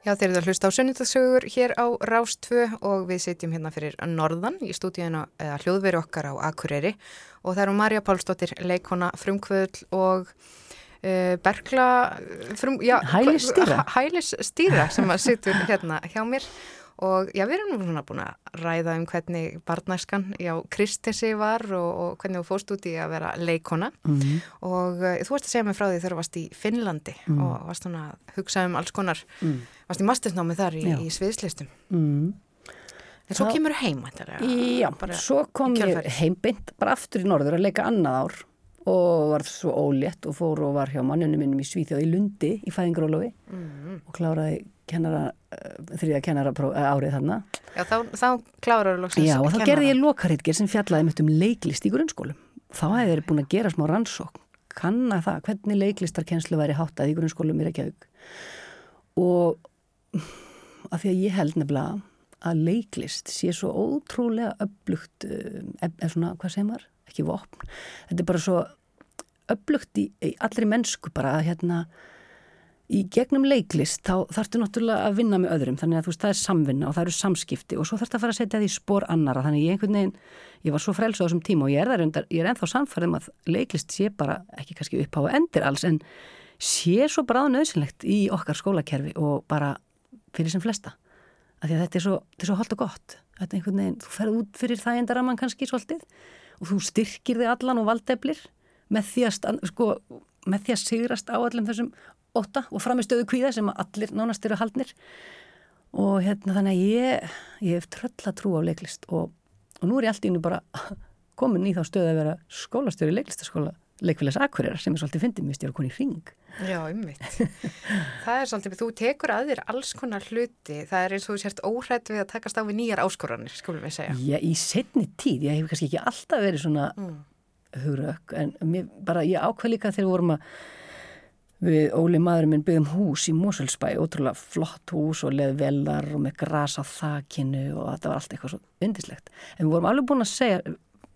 Já, þeir eru að hlusta á sunnudagssögur hér á Rástvö og við sitjum hérna fyrir Norðan í stúdíuna eða hljóðveri okkar á Akureyri og það eru Marja Pálsdóttir, leikona, frumkvöðl og uh, Bergla frum, já, Hælistýra. hva- Hælistýra sem að situr hérna hjá mér og já, við erum nú svona búin að ræða um hvernig barnæskan, já, Kristessi var og, og hvernig þú fórst út í að vera leikona Mm. og uh, þú varst að segja mig frá því þegar þú varst í Finnlandi og varst svona að hugsa um alls konar Mm. varst í mastersnámi þar í, Já. í sviðslistum Mm. en svo Það- kemur heim væntanlega. Já, bara svo kom ég heimbynd bara aftur í norður að leika annað ár og var svo ólétt og fór og var hjá manninu minnum í Svíþjóð í Lundi í fæðingarólofi mm. og kláraði kennara, uh, þriða kennara uh, árið þarna. Já, þá, þá klárar loksins Já, og þá kenna gerði ég lokaritger sem fjallaði mitt um leiklist í grunnskólum. Þá hefði verið búin að gera smá rannsókn, kanna það, hvernig leiklistarkennslu væri háttað í grunnskólum í Reykjavík. Og af því að ég held nefnilega að leiklist sé svo ótrúlega öflugt, eða svona, hvað segir maður? Ekki vopn. Þetta er bara svo öflugt í, í allri mennsku bara að hérna, í gegnum leiklist þá þarftu náttúrulega að vinna með öðrum þannig að þú veist það er samvinna og það eru samskipti og svo þarftu að fara að setja því spór annara þannig ég einhvern veginn, ég var svo frels á þessum tíma og ég er, undar, ég er ennþá samfærið um að leiklist sé bara, ekki kannski upp á endir alls en sé svo bráðnöðsynlegt í okkar skólakerfi og bara fyrir sem flesta af því að þetta er svo, svo holdt og gott. Þetta er einhvern veginn, þú ferð út fyrir það endaraman kannski svolítið með því að, sko, að sigrast á allum þessum óta og framistöðu kvíða sem allir nánast eru haldnir og hérna þannig að ég, ég hef tröll að trú á leiklist og, og nú er ég allt í nú bara komin í þá stöðu að vera skólastjóri í leiklistaskóla leikfélags Akureyrar sem er svolítið fyndið mér stjóra koni í ring Já, ummitt. það er svolítið, þú tekur að þér alls konar hluti, það er eins og þú sért óhrætt við að takast á við nýjar áskoranir, skulum við segja. ég, í setni tíð, ég hef kannski ekki alltaf verið svona Mm. hugrökk en mér, bara ég ákveð líka þegar við vorum að við Óli maðurinn minn byggðum hús í Moselsbæ, ótrúlega flott hús og leð velar og með gras á þakinu og þetta var allt eitthvað svo yndislegt. En við vorum alveg búin að segja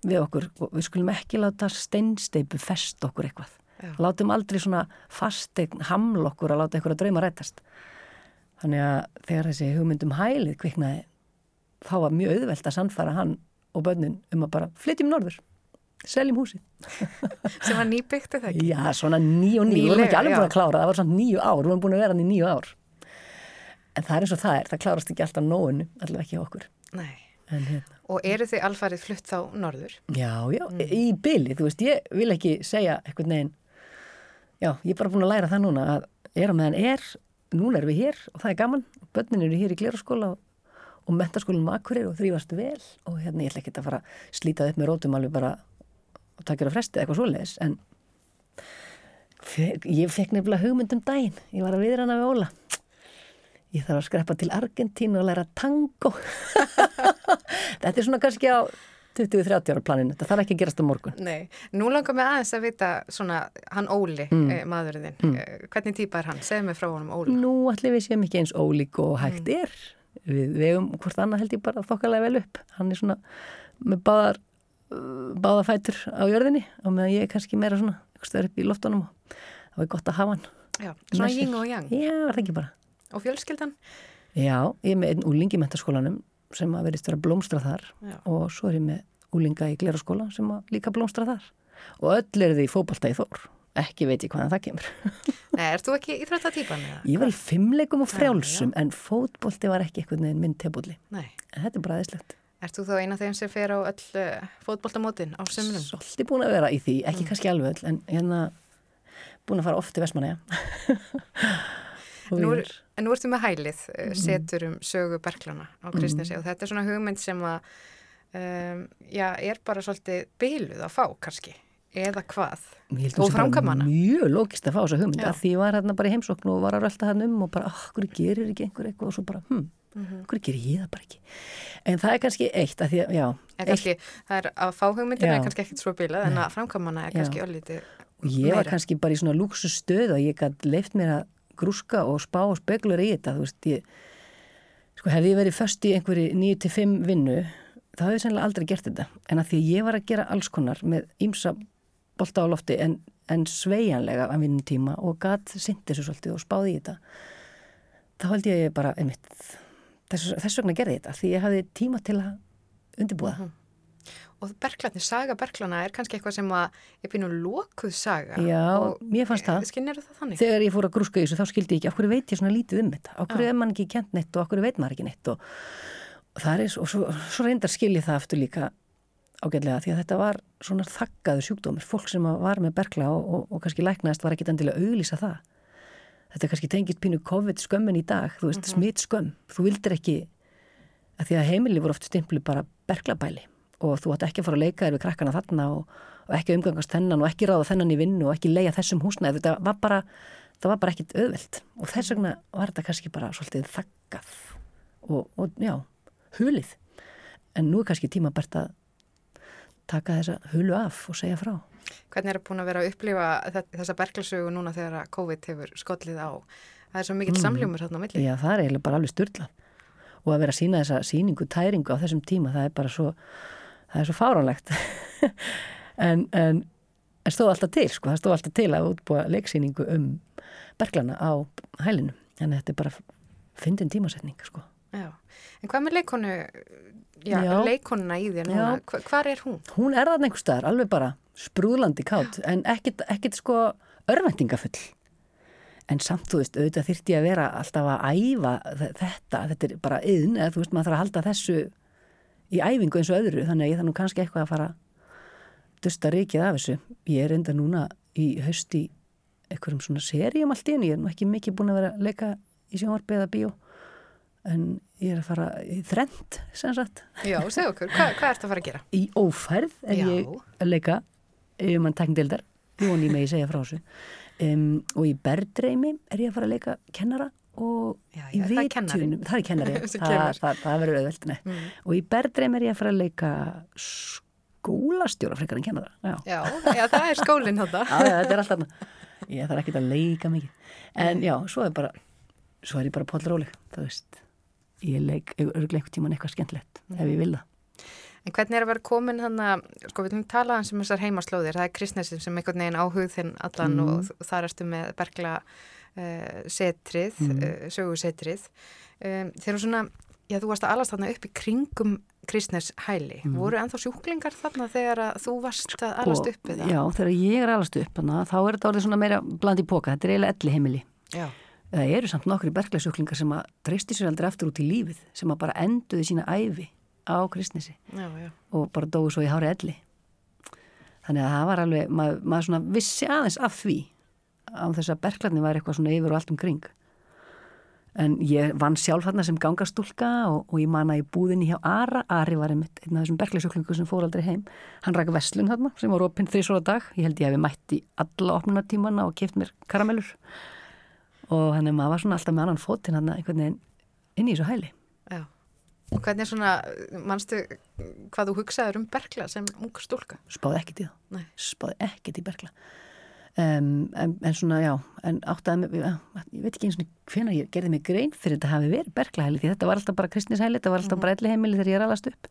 við okkur, við skulum ekki láta steinsteipu fest okkur eitthvað. Já. Látum aldrei svona fastegn haml okkur að láta eitthvað að drauma rætast. Þannig að þegar þessi hugmyndum hælið kviknaði, þá var mjög auðvelt að sannfara hann og börnin um að bara flytjum norður, seljum húsið. Sem var nýbyggt eða ekki? Já, svona nýju og nýju, við vorum ekki alveg búin að klára, það var svona nýju ár, við vorum búin að vera hann í nýju ár. En það er eins og það er, það klárast ekki alltaf nóinu, allavega ekki okkur. Nei. En hérna, Og eru þið alfarið flutt þá norður? já, já, í byli, þú veist, ég vil ekki segja eitthvað neginn, já, ég er bara búin að læra það núna að er á meðan er, núna erum við hér og það er gaman, börnin eru hér í gleraskóla og, og mentaskólinn makurir og þrýfast vel og hérna ég ætla ekki að fara að slíta upp með rótum alveg bara og takja á fresti eitthvað svoleiðis en ég fekk nefnilega hugmynd um daginn ég var að viðrana við Óla ég þarf að skreppa til Argentínu og læra tango þetta er svona kannski á 20-30 ára planinu, þetta þarf ekki að gerast á morgun Nei. Nú langar mig aðeins að vita svona, hann Óli, mm. eh, maðurinn mm. hvernig típa er hann? Segðu mig frá honum Óla. nú ætlum við séum ekki eins ólík og hægt er við vegum hvort annað held ég bara þokkalega vel upp hann er svona með báðar báðar fætur á jörðinni og meðan ég er kannski meira svona einhvers staðar upp í loftunum og það var gott að hafa hann Já, svona ying og yang. Já, er það ekki bara Og fjölskyldan? Já, ég er með einn úling í mentaskólanum sem að verðist vera blómstra þar Já. og svo er ég með úlinga í gleraskóla sem að líka blómstra þar og öll eru því fótbalta í þór ekki veit ég hvaðan það kemur Nei, ert þú ekki íþróttatýpan eða? Ég var í fimmleikum og frjálsum en fótbolti var ekki eitthvað neginn minn tebúli Nei. en þetta er bara aðeinslegt Ert þú þá eina af þeim sem fer á öll uh, fótboltamótin á sömnum? Svolítið búin að vera í því, ekki kannski alveg öll en hérna búin að fara oft til Vestmanæja og Nú, er, en nú ertu með hælið, uh, setur um sögu Berglana á Kristnesi og þetta er svona hugmynd sem að, um, já, er bara svolítið byluð að fá kannski, eða hvað? Og framkvæmana. Mjög lókist að fá þessa hugmynd Já. að því ég var hérna bara í heimsókn og var að rölda hann um og bara, ah, hverju gerir ekki einhver eitthvað og svo bara, hm, Mhm. hverju gerir ég það bara ekki en það er kannski eitt að því að, já kannski, það er að fá hugmyndina Já. er kannski ekkert svo bilað, en að framkvæmana er kannski öllítið og ég var meira. kannski bara í svona lúksustöð og ég gæti leift mér að grúska og spá og spekulur í þetta, veist, ég sko hefði ég verið föst í einhverju 9-5 vinnu, þá hefði ég sennilega aldrei gert þetta, en að því að ég var að gera alls konar með ímsa bolta á lofti en, en sveigjanlega að vinnum tíma og gæt sint þessu svolítið og spáði í þetta þá held ég bara, einmitt, þess, þess vegna gerði ég þetta, því ég hafði tíma til að undirbúa það. Og berklarnir, saga berklana er kannski eitthvað sem að ég pínu lokuð saga. Já, mér fannst það. Skinnir það þannig? Þegar ég fór að grúska í þessu, þá skildi ég ekki, hverju veit ég svona lítið um þetta? Hverju Já. er mann ekki kent neitt og hverju veit maður ekki neitt? Og, og það er, og svo, svo reyndar skilji það aftur líka ágætlega, því að þetta var svona þakkaður sjúkdómur, fólk sem var með berkla og, og, og kannski læknaðist var ekki endilega auglýsa það. Þetta kannski tengist pínu COVID skömmin í dag, þú veist, smitt skömm. Þú vildir ekki, að því að heimili voru oft stimplu bara berklabæli og þú átt ekki að fara að leika þér við krakkana þarna og, og ekki umgangast þennan og ekki ráða þennan í vinnu og ekki leia þessum húsnæði. Þetta var bara, bara ekkit auðvelt og þess vegna var þetta kannski bara svolítið þakkað og, og já, hulið. En nú er kannski tíma bært að taka þessa hulu af og segja frá. Hvernig er það búin að vera að upplifa þe- þessa berklasögu núna þegar COVID hefur skollið á? Það er svo mikill samljómur þarna á milli. Já, það er eiginlega bara alveg styrla og að vera að sína þessa síningu, tæringu á þessum tíma, það er bara svo það er svo fáránlegt en, en, en stóð alltaf til sko, það stóð alltaf til að útbúa leiksýningu um berglana á hælinu, en þetta er bara fyndin tímasetning sko. Já. En hvað með leikonu, já, Já. leikonuna í þér núna? Já. Hva, hvar er hún? Hún er þarna einhver staðar, alveg bara sprúðlandi kátt, en ekkit, ekkit sko örvæntingafull en samt, þú veist, auðvitað þyrfti ég að vera alltaf að æfa þe- þetta þetta er bara yðn, eða þú veist, maður þarf að halda þessu í æfingu eins og öðru þannig að ég þarf nú kannski eitthvað að fara dusta rikið af þessu ég er enda núna í haust í einhverjum svona seríum allt í einu ég er nú ekki mikið búin að vera að leika í sjónvarpi eða bíó en ég er að fara í þrend sem sagt, Já, segð okkur, Hva, hvað ertu að fara að gera? í ófærð er Já. ég að leika um hann tekndeldar, voni ég megi segja frá þessu um, og í berðreimi er ég að fara að leika kennara og Já, í já, er kennari. vitunum það er kennari, það, það, það verður auðvelt nei. Mm. og í berðreimi er ég að fara að leika skólastjóra frekar en kennara já. Já, það er skólinn þetta. Já, já, þetta er alltaf ég þarf ekki að leika mikið en já, svo er bara svo er ég bara póllróleg, það veist ég leik einhvern tíman eitthvað skemmtilegt ef ég vil það En hvernig er að vera komin hann að, sko við erum talað hans um þessar heimaslóðir, það er kristnessin sem einhvern veginn áhug þinn allan Mhm. og þ- þar ertu með bergla uh, setrið, Mhm. uh, sögusetrið. Um, þegar svona, já þú varst að alast þarna upp í kringum kristnes hæli, Mhm. voru ennþá sjúklingar þarna þegar að þú varst að alast upp? Sko, Já, þegar ég er alast upp hana, þá er þetta orðið svona meira bland í póka, þetta er eiginlega elli heimili. Já. Það eru samt nokkri berglæsjúklingar sem að treysti sér aldrei aftur út í lífið, sem að bara enduði sína æfi á kristnesi Já, já. og bara dói svo í hári elli. Þannig að það var alveg, maður, maður svona vissi aðeins af því án þess að berglarni var eitthvað svona yfir og allt um kring. En ég vann sjálf þarna sem gangastúlka og, og ég manna í búðinni hjá Ara. Ari var einmitt einn af þessum berglæsjúklingu sem fór aldrei heim. Hann rak vestlun þarna sem var opinn þrísvara dag. Ég held ég hefði mætt í alla opnunatímana og keft mér karamellur. Og hann er maður svona alltaf með annan fótinn hann einhvern veginn inn í þessu hæli. já. Og hvernig er svona, manstu hvað þú hugsaður um bergla sem ung stúlka? Spáði ekkert í það. Nei. Spáði ekkert í bergla. Um, en, en svona, já, en áttaði mig, ég veit ekki eins og hvenær ég gerði mig grein fyrir þetta hafi verið berglahæli því þetta var alltaf bara kristnishæli, þetta var alltaf bara elli heimili þegar ég er alast upp.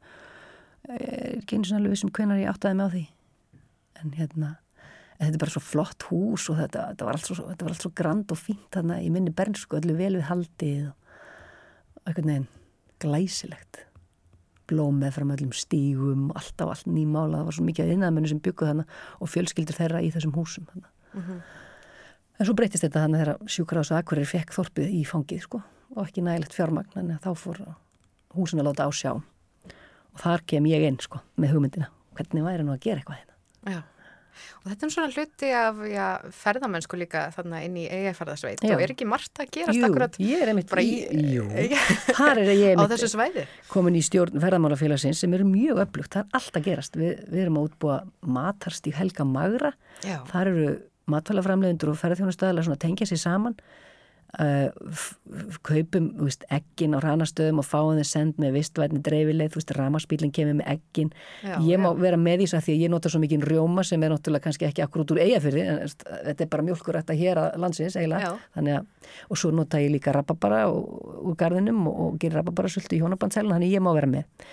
Ég er ekki eins og alveg vissum hvenær ég áttaði mig á því. En hérna, þetta er bara svo flott hús og þetta, þetta, var, allt svo, þetta var allt svo grand og fínt þarna í minni bernsku, öllu vel við haldið og, einhvern veginn glæsilegt. Blóm með fram öllum stígum alltaf allt nýmála, það var svo mikið að innæðmennu sem bygguð hana og fjölskyldur þeirra í þessum húsum hana. en svo breytist þetta þannig þegar sjúkráðs og akkurir fekk þorpið í fangið sko og ekki nægilegt fjármagn en þá fór húsin að láta á sjá. Og þar kem ég inn sko með hugmyndina. Hvernig væri nú að gera eitthvað hérna? Já. Og þetta er svona hluti af já, ferðamennsku líka þarna inn í eigaferðasveit Já. og er ekki margt að gerast Jú, akkurat ég er einmitt bara í, Jú, þar er ég á einmitt þessu svæði? komin í stjórn ferðamálafélagsins sem eru mjög öflugt, það er allt að gerast. Við, við erum að útbúa matarstík Helga Magra. Já. þar eru matvælaframleðendur og ferðarþjónustöðala svona tengja sér saman uh, kaupum veist, eggin á ranastöðum og fáum þeir send með vistvætni dreifileið, þú veist, ramaspílinn kemur með eggin. Já, ég má já. vera með því að því að ég nota svo mikið rjóma sem er náttúrulega kannski ekki akkur út úr eigafyrði en þetta er bara mjölkur þetta hér að landsins eiginlega. Að, og svo nota ég líka rababara úr garðinum og, og gerir rababara svolítið í hjónabandsælun, þannig ég má vera með.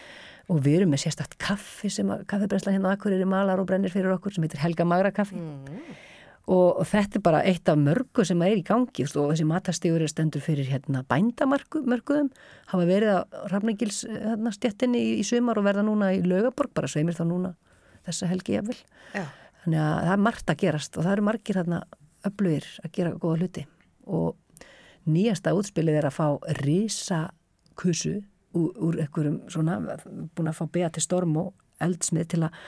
Og við erum með sérstakt kaffi sem að kaffibresla hérna á Akureyri malar og brennir fyrir okkur sem heitir Helga Magra kaffi. Og, og þetta er bara eitt af mörgu sem er í gangi og þessi matastígur er stendur fyrir hérna bændamörguðum hafa verið á Rafningils hérna, stjettinni í, í sumar og verða núna í Laugaborg bara sveimir þá núna þessa helgi jafnvel. Já. þannig að það er margt að gerast og það eru margir hérna öflugir að gera góða hluti. Og nýjasta útspilið er að fá risakusu úr, úr einhverjum svona búin að fá beða til storm og eldsmið til að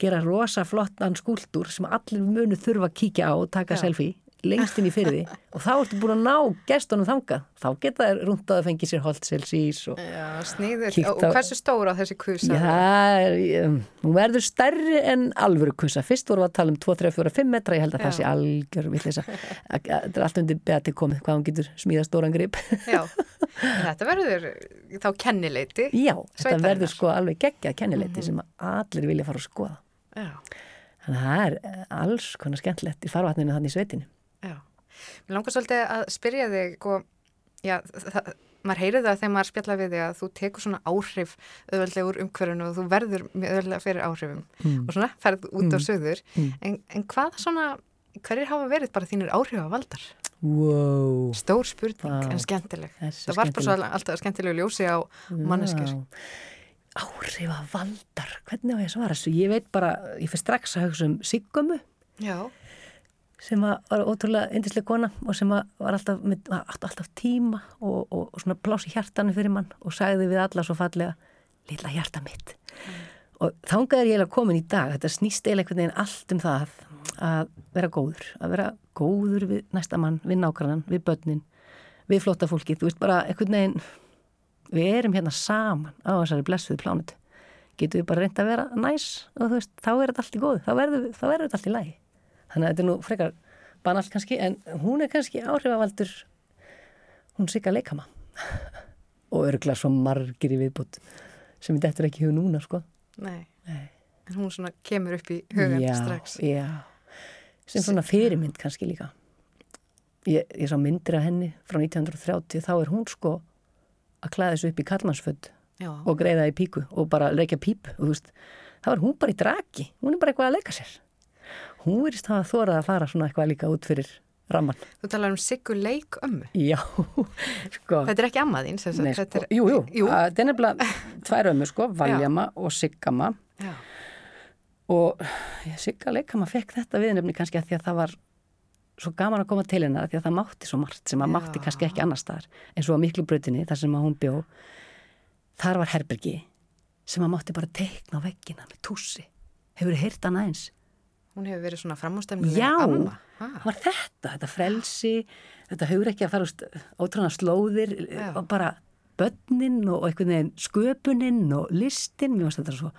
gera rosa flottan skúldur sem allir munu þurfa að kíkja á og taka Já. selfie lengst inn í fyrði og þá ertu búin að ná gestunum þangað þá geta þær rúnt að fengi sér holtselsís og Já, sníður. Kíkt Og á- hversu stóra þessi kusa? Já, það um, hún verður stærri en alvöru kussa. Fyrst vorum við að tala um 2, 3, 4, 5 metra, ég held að það Já. sé algjör villisa. Þetta er allt undir beati komið hvað hún getur smíða stóran grip. Já, þetta verður þá kennileiti. Já, þetta verður sko alveg geggjað kennileiti sem allir vilja fara að skoða. Þannig að það er eh, alls konar skemmtilegt í farvatninu þannig í sveitinu. já. Mér langar svolítið að spyrja þig, sko, já, það, maður heyrið það þegar maður spjalla við þig að þú tekur svona áhrif auðveldlega úr umhverfinu og þú verður mjög auðveldlega fyrir áhrifum Mm. og svona ferð út á söður. Mm. En, en hvað svona, hverjir hafa verið bara þínir áhrifavaldar? Wow. Stór spurning Vá. en skemmtileg. Það var bara alltaf skemmtilegu ljósi á manneskjur. Áhrif að valdar, hvernig á ég að svara þessu? Ég veit bara, ég fyrir strax að hugsa um Siggumu Já, sem að var ótrúlega yndislega kona og sem að var alltaf, með, var alltaf, tíma og, og, og svona plási hjartanu fyrir mann og sagði við alla svo fallega lilla hjarta mitt. Og þangað er ég eiginlega komin í dag. Þetta snýst eiginlega einhvern veginn allt um það að vera góður að vera góður við næsta mann, við nákvæmnan við börnin, við flotta fólkið. Þú veist bara einhvern veginn við erum hérna saman á þessari blessuðu plánutu getum við bara reynd að vera næs og þú veist, þá er þetta allt í góðu þá verður, þetta allt í lagi þannig að þetta er nú frekar banalt kannski en hún er kannski áhrifavaldur hún sigga leikama og örgla svo margir í viðbútt sem þetta er ekki hug núna sko nei. Nei. En hún svona kemur upp í hugan strax. já. sem svona fyrirmynd kannski líka ég, ég sá myndir af henni frá 1930 þá er hún sko að klæða þessu upp í kallmannsföld og greiða í píku og bara reykja píp og þú veist, þá er hún bara í draki hún er bara eitthvað að leika sér hún verist hafa þórað að fara svona eitthvað líka út fyrir ramman þú talar um Siggu leik ömmu. já, sko Þetta er ekki amma þín, sem sagt. Þetta sko, er- jú, jú, jú. að þetta er nefnilega tvær ömmu sko, Valjama og Siggama Já. og Sigga leikama fekk þetta viðnefni kannski að því að það var svo gaman að koma til hennar því að það mátti svo margt sem að Já. mátti kannski ekki annar staðar eins og á miklu brautinni þar sem að hún bjó þar var herbergi sem að mátti bara teikna á veggina með tússi hefur þið heyrt hana eins Hún hefur verið svona framústemnilega Já. Ha. var þetta, þetta frelsi þetta hefur ekki að fara úst, ótrúna slóðir Já. og bara börnin og einhvern veginn sköpunin og listin, mér varst þetta svo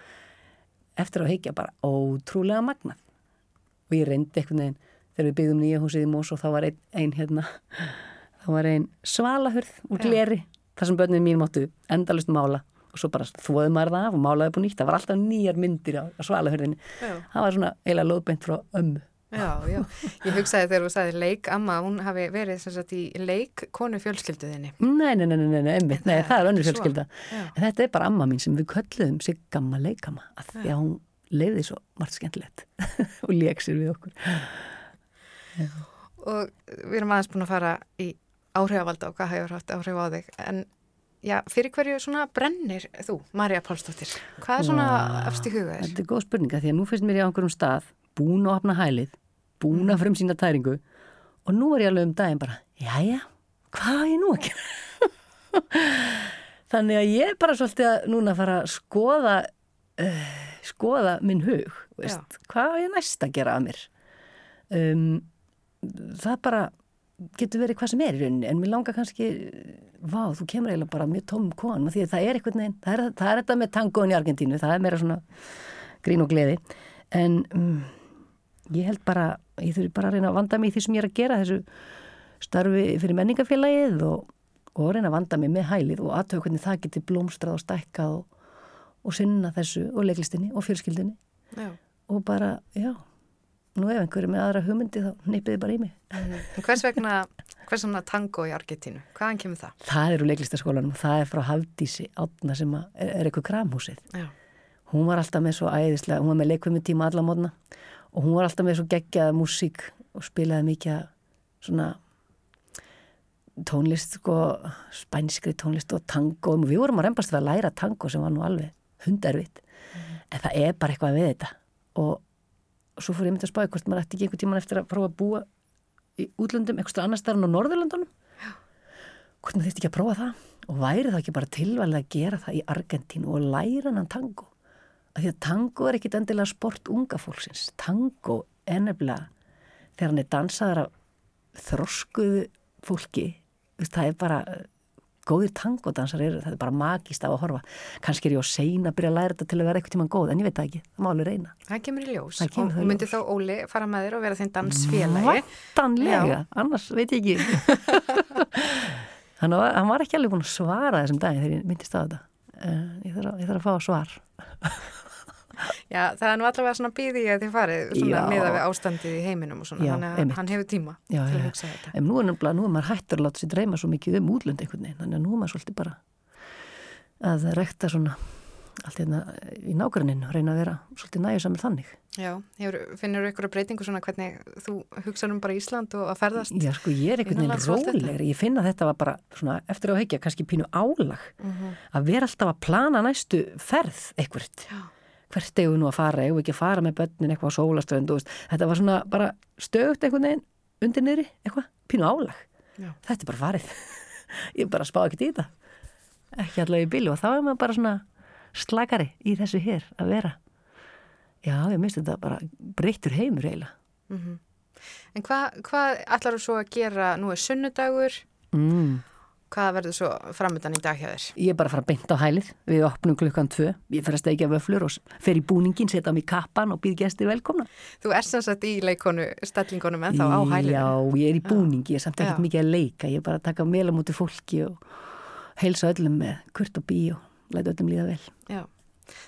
eftir að heikja bara ótrúlega magnað og ég reyndi einhvern veginn þegar við byggðum nýja húsið í Mós og þá var ein, ein hérna þá var ein svalahurð úr gleri þar sem börnin mín máttu endalust mála og svo bara þvoði maður það af og málaði búið nýtt það var alltaf nýjar myndir á, á svalahurðinni Já. það var svona eiginlega lóðbeint frá ömmu Já, já. Ég hugsaði þegar þú sagði leik amma, hún hafi verið sem sagt í leik konu fjölskylduðinni. Nei, nei, nei, nei, nei, nei, Nei, það er önnur fjölskylda. En þetta er bara amma mín sem við kölluðum sig gamma leikama að því að hún leiði svo margt skemmtilegt og lék sér við okkur. Og við erum aðeins búin að fara í áhrifavalda og hvað hefur haft áhrif á þig. En já, fyrir hverju svona brennir þú, Marja Pálsdóttir? Hvað er svona Vá, efst í huga þér? Þetta er góð spurninga því að nú finnst mér ég á einhverjum stað búin að opna hælið, búin að frum sína tæringu og nú er ég alveg um daginn bara, jæja, hvað er ég nú gera? Þannig að ég er bara svolítið að núna fara að skoða, uh, skoða minn hug, veist, hvað er næst að gera að mér? Um, það bara getur verið hvað sem er í rauninni en mér langar kannski, vá, þú kemur eiginlega bara mjög tóm kon, því að það er eitthvað neginn, það það er þetta með tangoin í Argentínu, það er meira svona grín og gleði en um, ég held bara ég þurfi bara að reyna að vanda mig í því sem ég er að gera þessu starfi fyrir menningafélagið og, og reyna að vanda mig með hælið og aðtöku hvernig það geti blómstrað og stækkað og, og sinna þessu og leiklistinni og fjölskyldinni Já. og bara, já nú ef einhverju með aðra hugmyndi þá neypiði bara í mig. En hvers vegna, hvers svona tango í Argentínu? Hvaðan kemur það? það er úr leiklistaskólanum og það er frá Hafdísi átna sem er, er eitthvað kramhúsið. Já. hún var alltaf með svo æðislega, hún var með leikvömmu tíma alla mótna og hún var alltaf með svo geggjaða músík og spilaði mikið svona tónlist sko, spænskri tónlist og tango. Og við vorum að reymbast við að læra tango sem var nú alveg hundarvitt. En það er bara eitthvað við þetta. Og, og svo fór ég myndi að spáði hvort maður ætti ekki einhvern tíman eftir að prófa að búa í útlöndum, einhverstu annar starfn á Norðurlöndunum. Hvort maður þýtti ekki að prófa það? Og væri það ekki bara tilvælega að gera það í Argentínu og læra hann tango? Af því að tango er ekkit endilega sport unga fólksins. Tango er nefnilega þegar hann er dansaður af þroskuðu fólki það er bara góðir tangodansar eru, það er bara magist á að horfa. Kannski er ég á sein að byrja að læra þetta til að vera eitthvað tíman góð, en ég veit það ekki, það má alveg reyna. Það kemur í ljós kemur og í myndi ljós. þá Óli fara með þér og vera þinn dansfélagi? Vantanlega, annars veit ég ekki. Hann var, hann var ekki alveg búin að svara þessum daginn þegar ég myndist á þetta. Uh, ég, þarf að, ég þarf að fá svar Já, það er nú allavega svona býði að þið farið svona miða við ástandið í heiminum og svona, Já, þannig að einmitt. hann hefur tíma Já, til að hugsa þetta en nú er nefnilega, nú er maður hættur að láta sér dreyma svo mikið um útlönd einhvern veginn þannig að nú er maður svolítið bara að rekta svona allt hérna í nágranninu, reyna að vera svolítið næjusamur þannig Já, hefur, finnur ykkur breytingu svona hvernig þú hugsa um bara Ísland og að ferðast Já, sko, ég er einhvern veginn rólegri. Ég finn að þetta var bara svona eftir á að hekja, kannski pínu álag. Mhm. Að vera alltaf að plana næstu ferð eitthvert. Já. Hvert eigum við nú að fara, eigum við ekki að fara með börnin eitthvað á veist. þetta var svona bara stögt einhvern veginn undir niðri, eitthvað, pínu álag. Já. Þetta er bara farið. ég bara spá ekkert í þetta. Ekki allavega í bílu og þá er maður bara svona slagari í þessu hér að vera. Já, ég misti þetta bara breyttur heimur eiginlega. Mhm. En hvað hva ætlar þú svo að gera, nú er sunnudagur, Mm. Hvað verður svo framöndan í dag hjá þér? Ég er bara að fara beint á hælið, við opnum klukkan tvö, ég fer að steikja vöflur og fer í búningin, setja á mig kappan og býð gestir velkomna. Þú er sem sagt í leikonu stellingunum en þá á hælinu. Já, ég er í búningi, ég er samt ekkert mikið að leika, ég er bara að taka vel á móti fólki og heilsa öllum með kurt og bí og læta öllum líða vel. Já.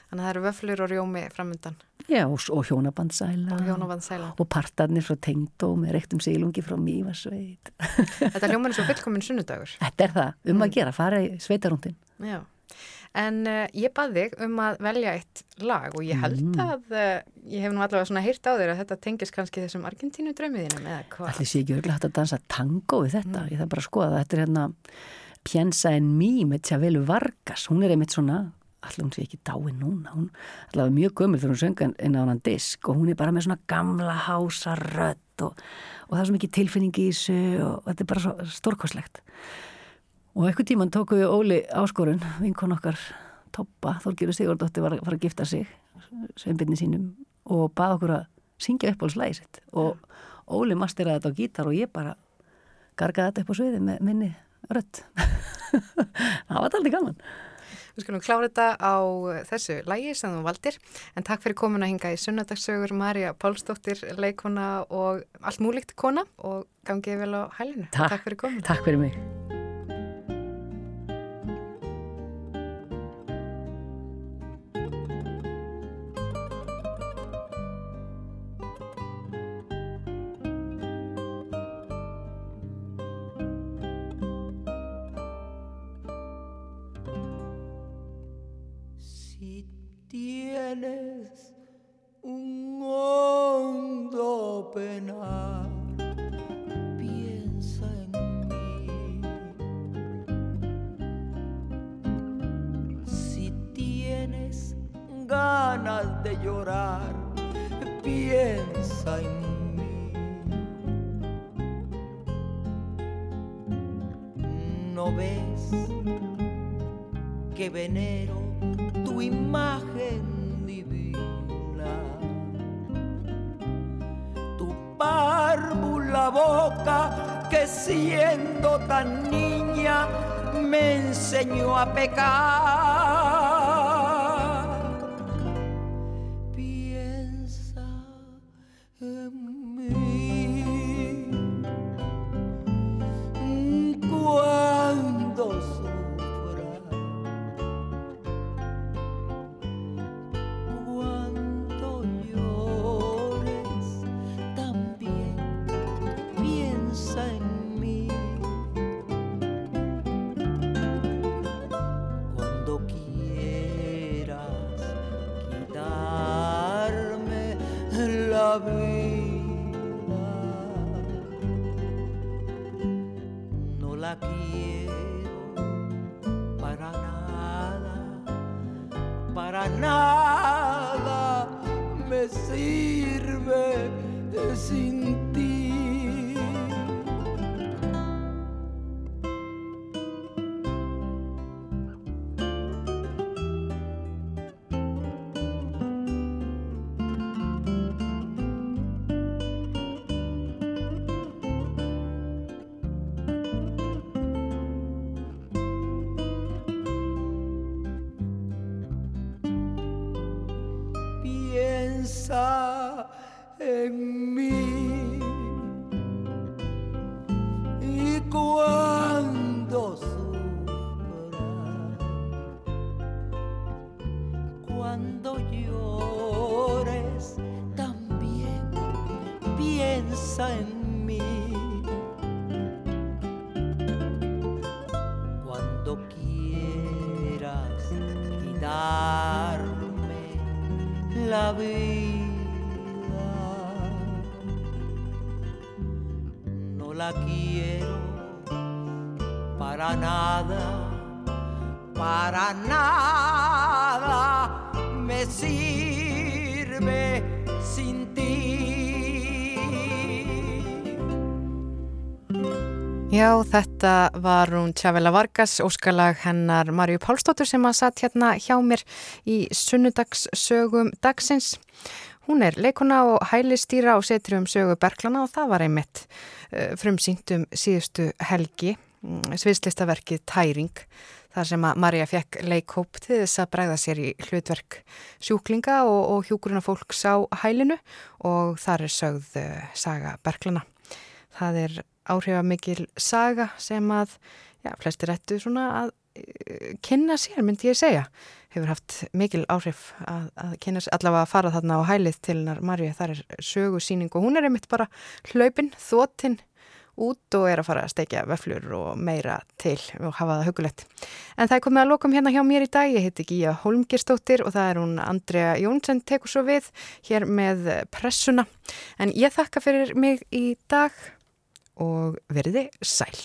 Þannig að það eru vöflur og rjómi framöndan Já, og, og hjónabandsæla og hjónavand og partarnir frá tengdó með reyktum sílungi frá Mývasveit. Þetta er svo fullkomin sunnudagur. Þetta er það, um Mm. að gera, fara í sveitarúndin. Já. En uh, ég bað þig um að velja eitt lag og ég held Mm. að uh, ég hef nú allavega svona heyrt á þér að þetta tengist kannski þessum Argentínu draumiðinum eða hvað. Allir sé ekki örgulega hægt að dansa tango við þetta. Mm. Ég þarf bara að skoða það. Þetta er hérna Piensa en mí með Tjavelu Vargas. Hún er einmitt svona, allir hún sé ekki dáin núna. Hún er allavega mjög gömul þegar hún sönga inn á hann disk og hún er bara með svona gamla hása rödd og, og það er svo mikið tilfinning í þessu og þetta er bara svo stórkoslegt. Og eitthvað tíman tóku við Óli áskorun, vinkon okkar Toppa, Þorgiru Sigurdóttir var fara að gifta sig, sveinbyrni sínum og bað okkur að syngja upp á slæði sitt og Óli masteraði þetta á gítar og ég bara gargaði þetta upp á sviði með minni rödd. það var aldrei gaman. Við skulum klára þetta á þessu lægi sem þú valdir en takk fyrir komin að hinga í sunnudagssögur Marja Pálsdóttir, leikona og allt múlíkt kona og gangið vel á hælinu. Takk. takk fyrir komin. Takk fyrir mig. En var hún Tjavela Vargas, óskalag hennar Marju Pálsdóttur sem að satt hérna hjá mér í sunnudagssögum dagsins. Hún er leikona og hælistýra og setur um sögu Berglana og það var einmitt uh, frumsýnt um síðustu helgi, mm, sviðslistaverkið Tæring, þar sem að Marja fekk leikhóp til þess að bregða sér í hlutverk sjúklinga og, og hjúkuruna fólks á hælinu og þar er sögð uh, saga Berglana. Það er áhrifamikil saga sem að, já, flestir ættu svona að uh, kynna sér, myndi ég segja. Hefur haft mikil áhrif að, að kynna sér, allavega að fara þarna á hælið til Marju. Það er sögusýning og hún er einmitt bara hlaupin, þóttinn út og er að fara að steikja vöflur og meira til og hafa það hugulegt. En það er komið að lokum hérna hjá mér í dag. Ég heiti Gíja Holmgirstóttir og það er hún Andrea Jónsson tekur svo við hér með pressuna. En ég þakka fyrir mig í dag og verði sæl.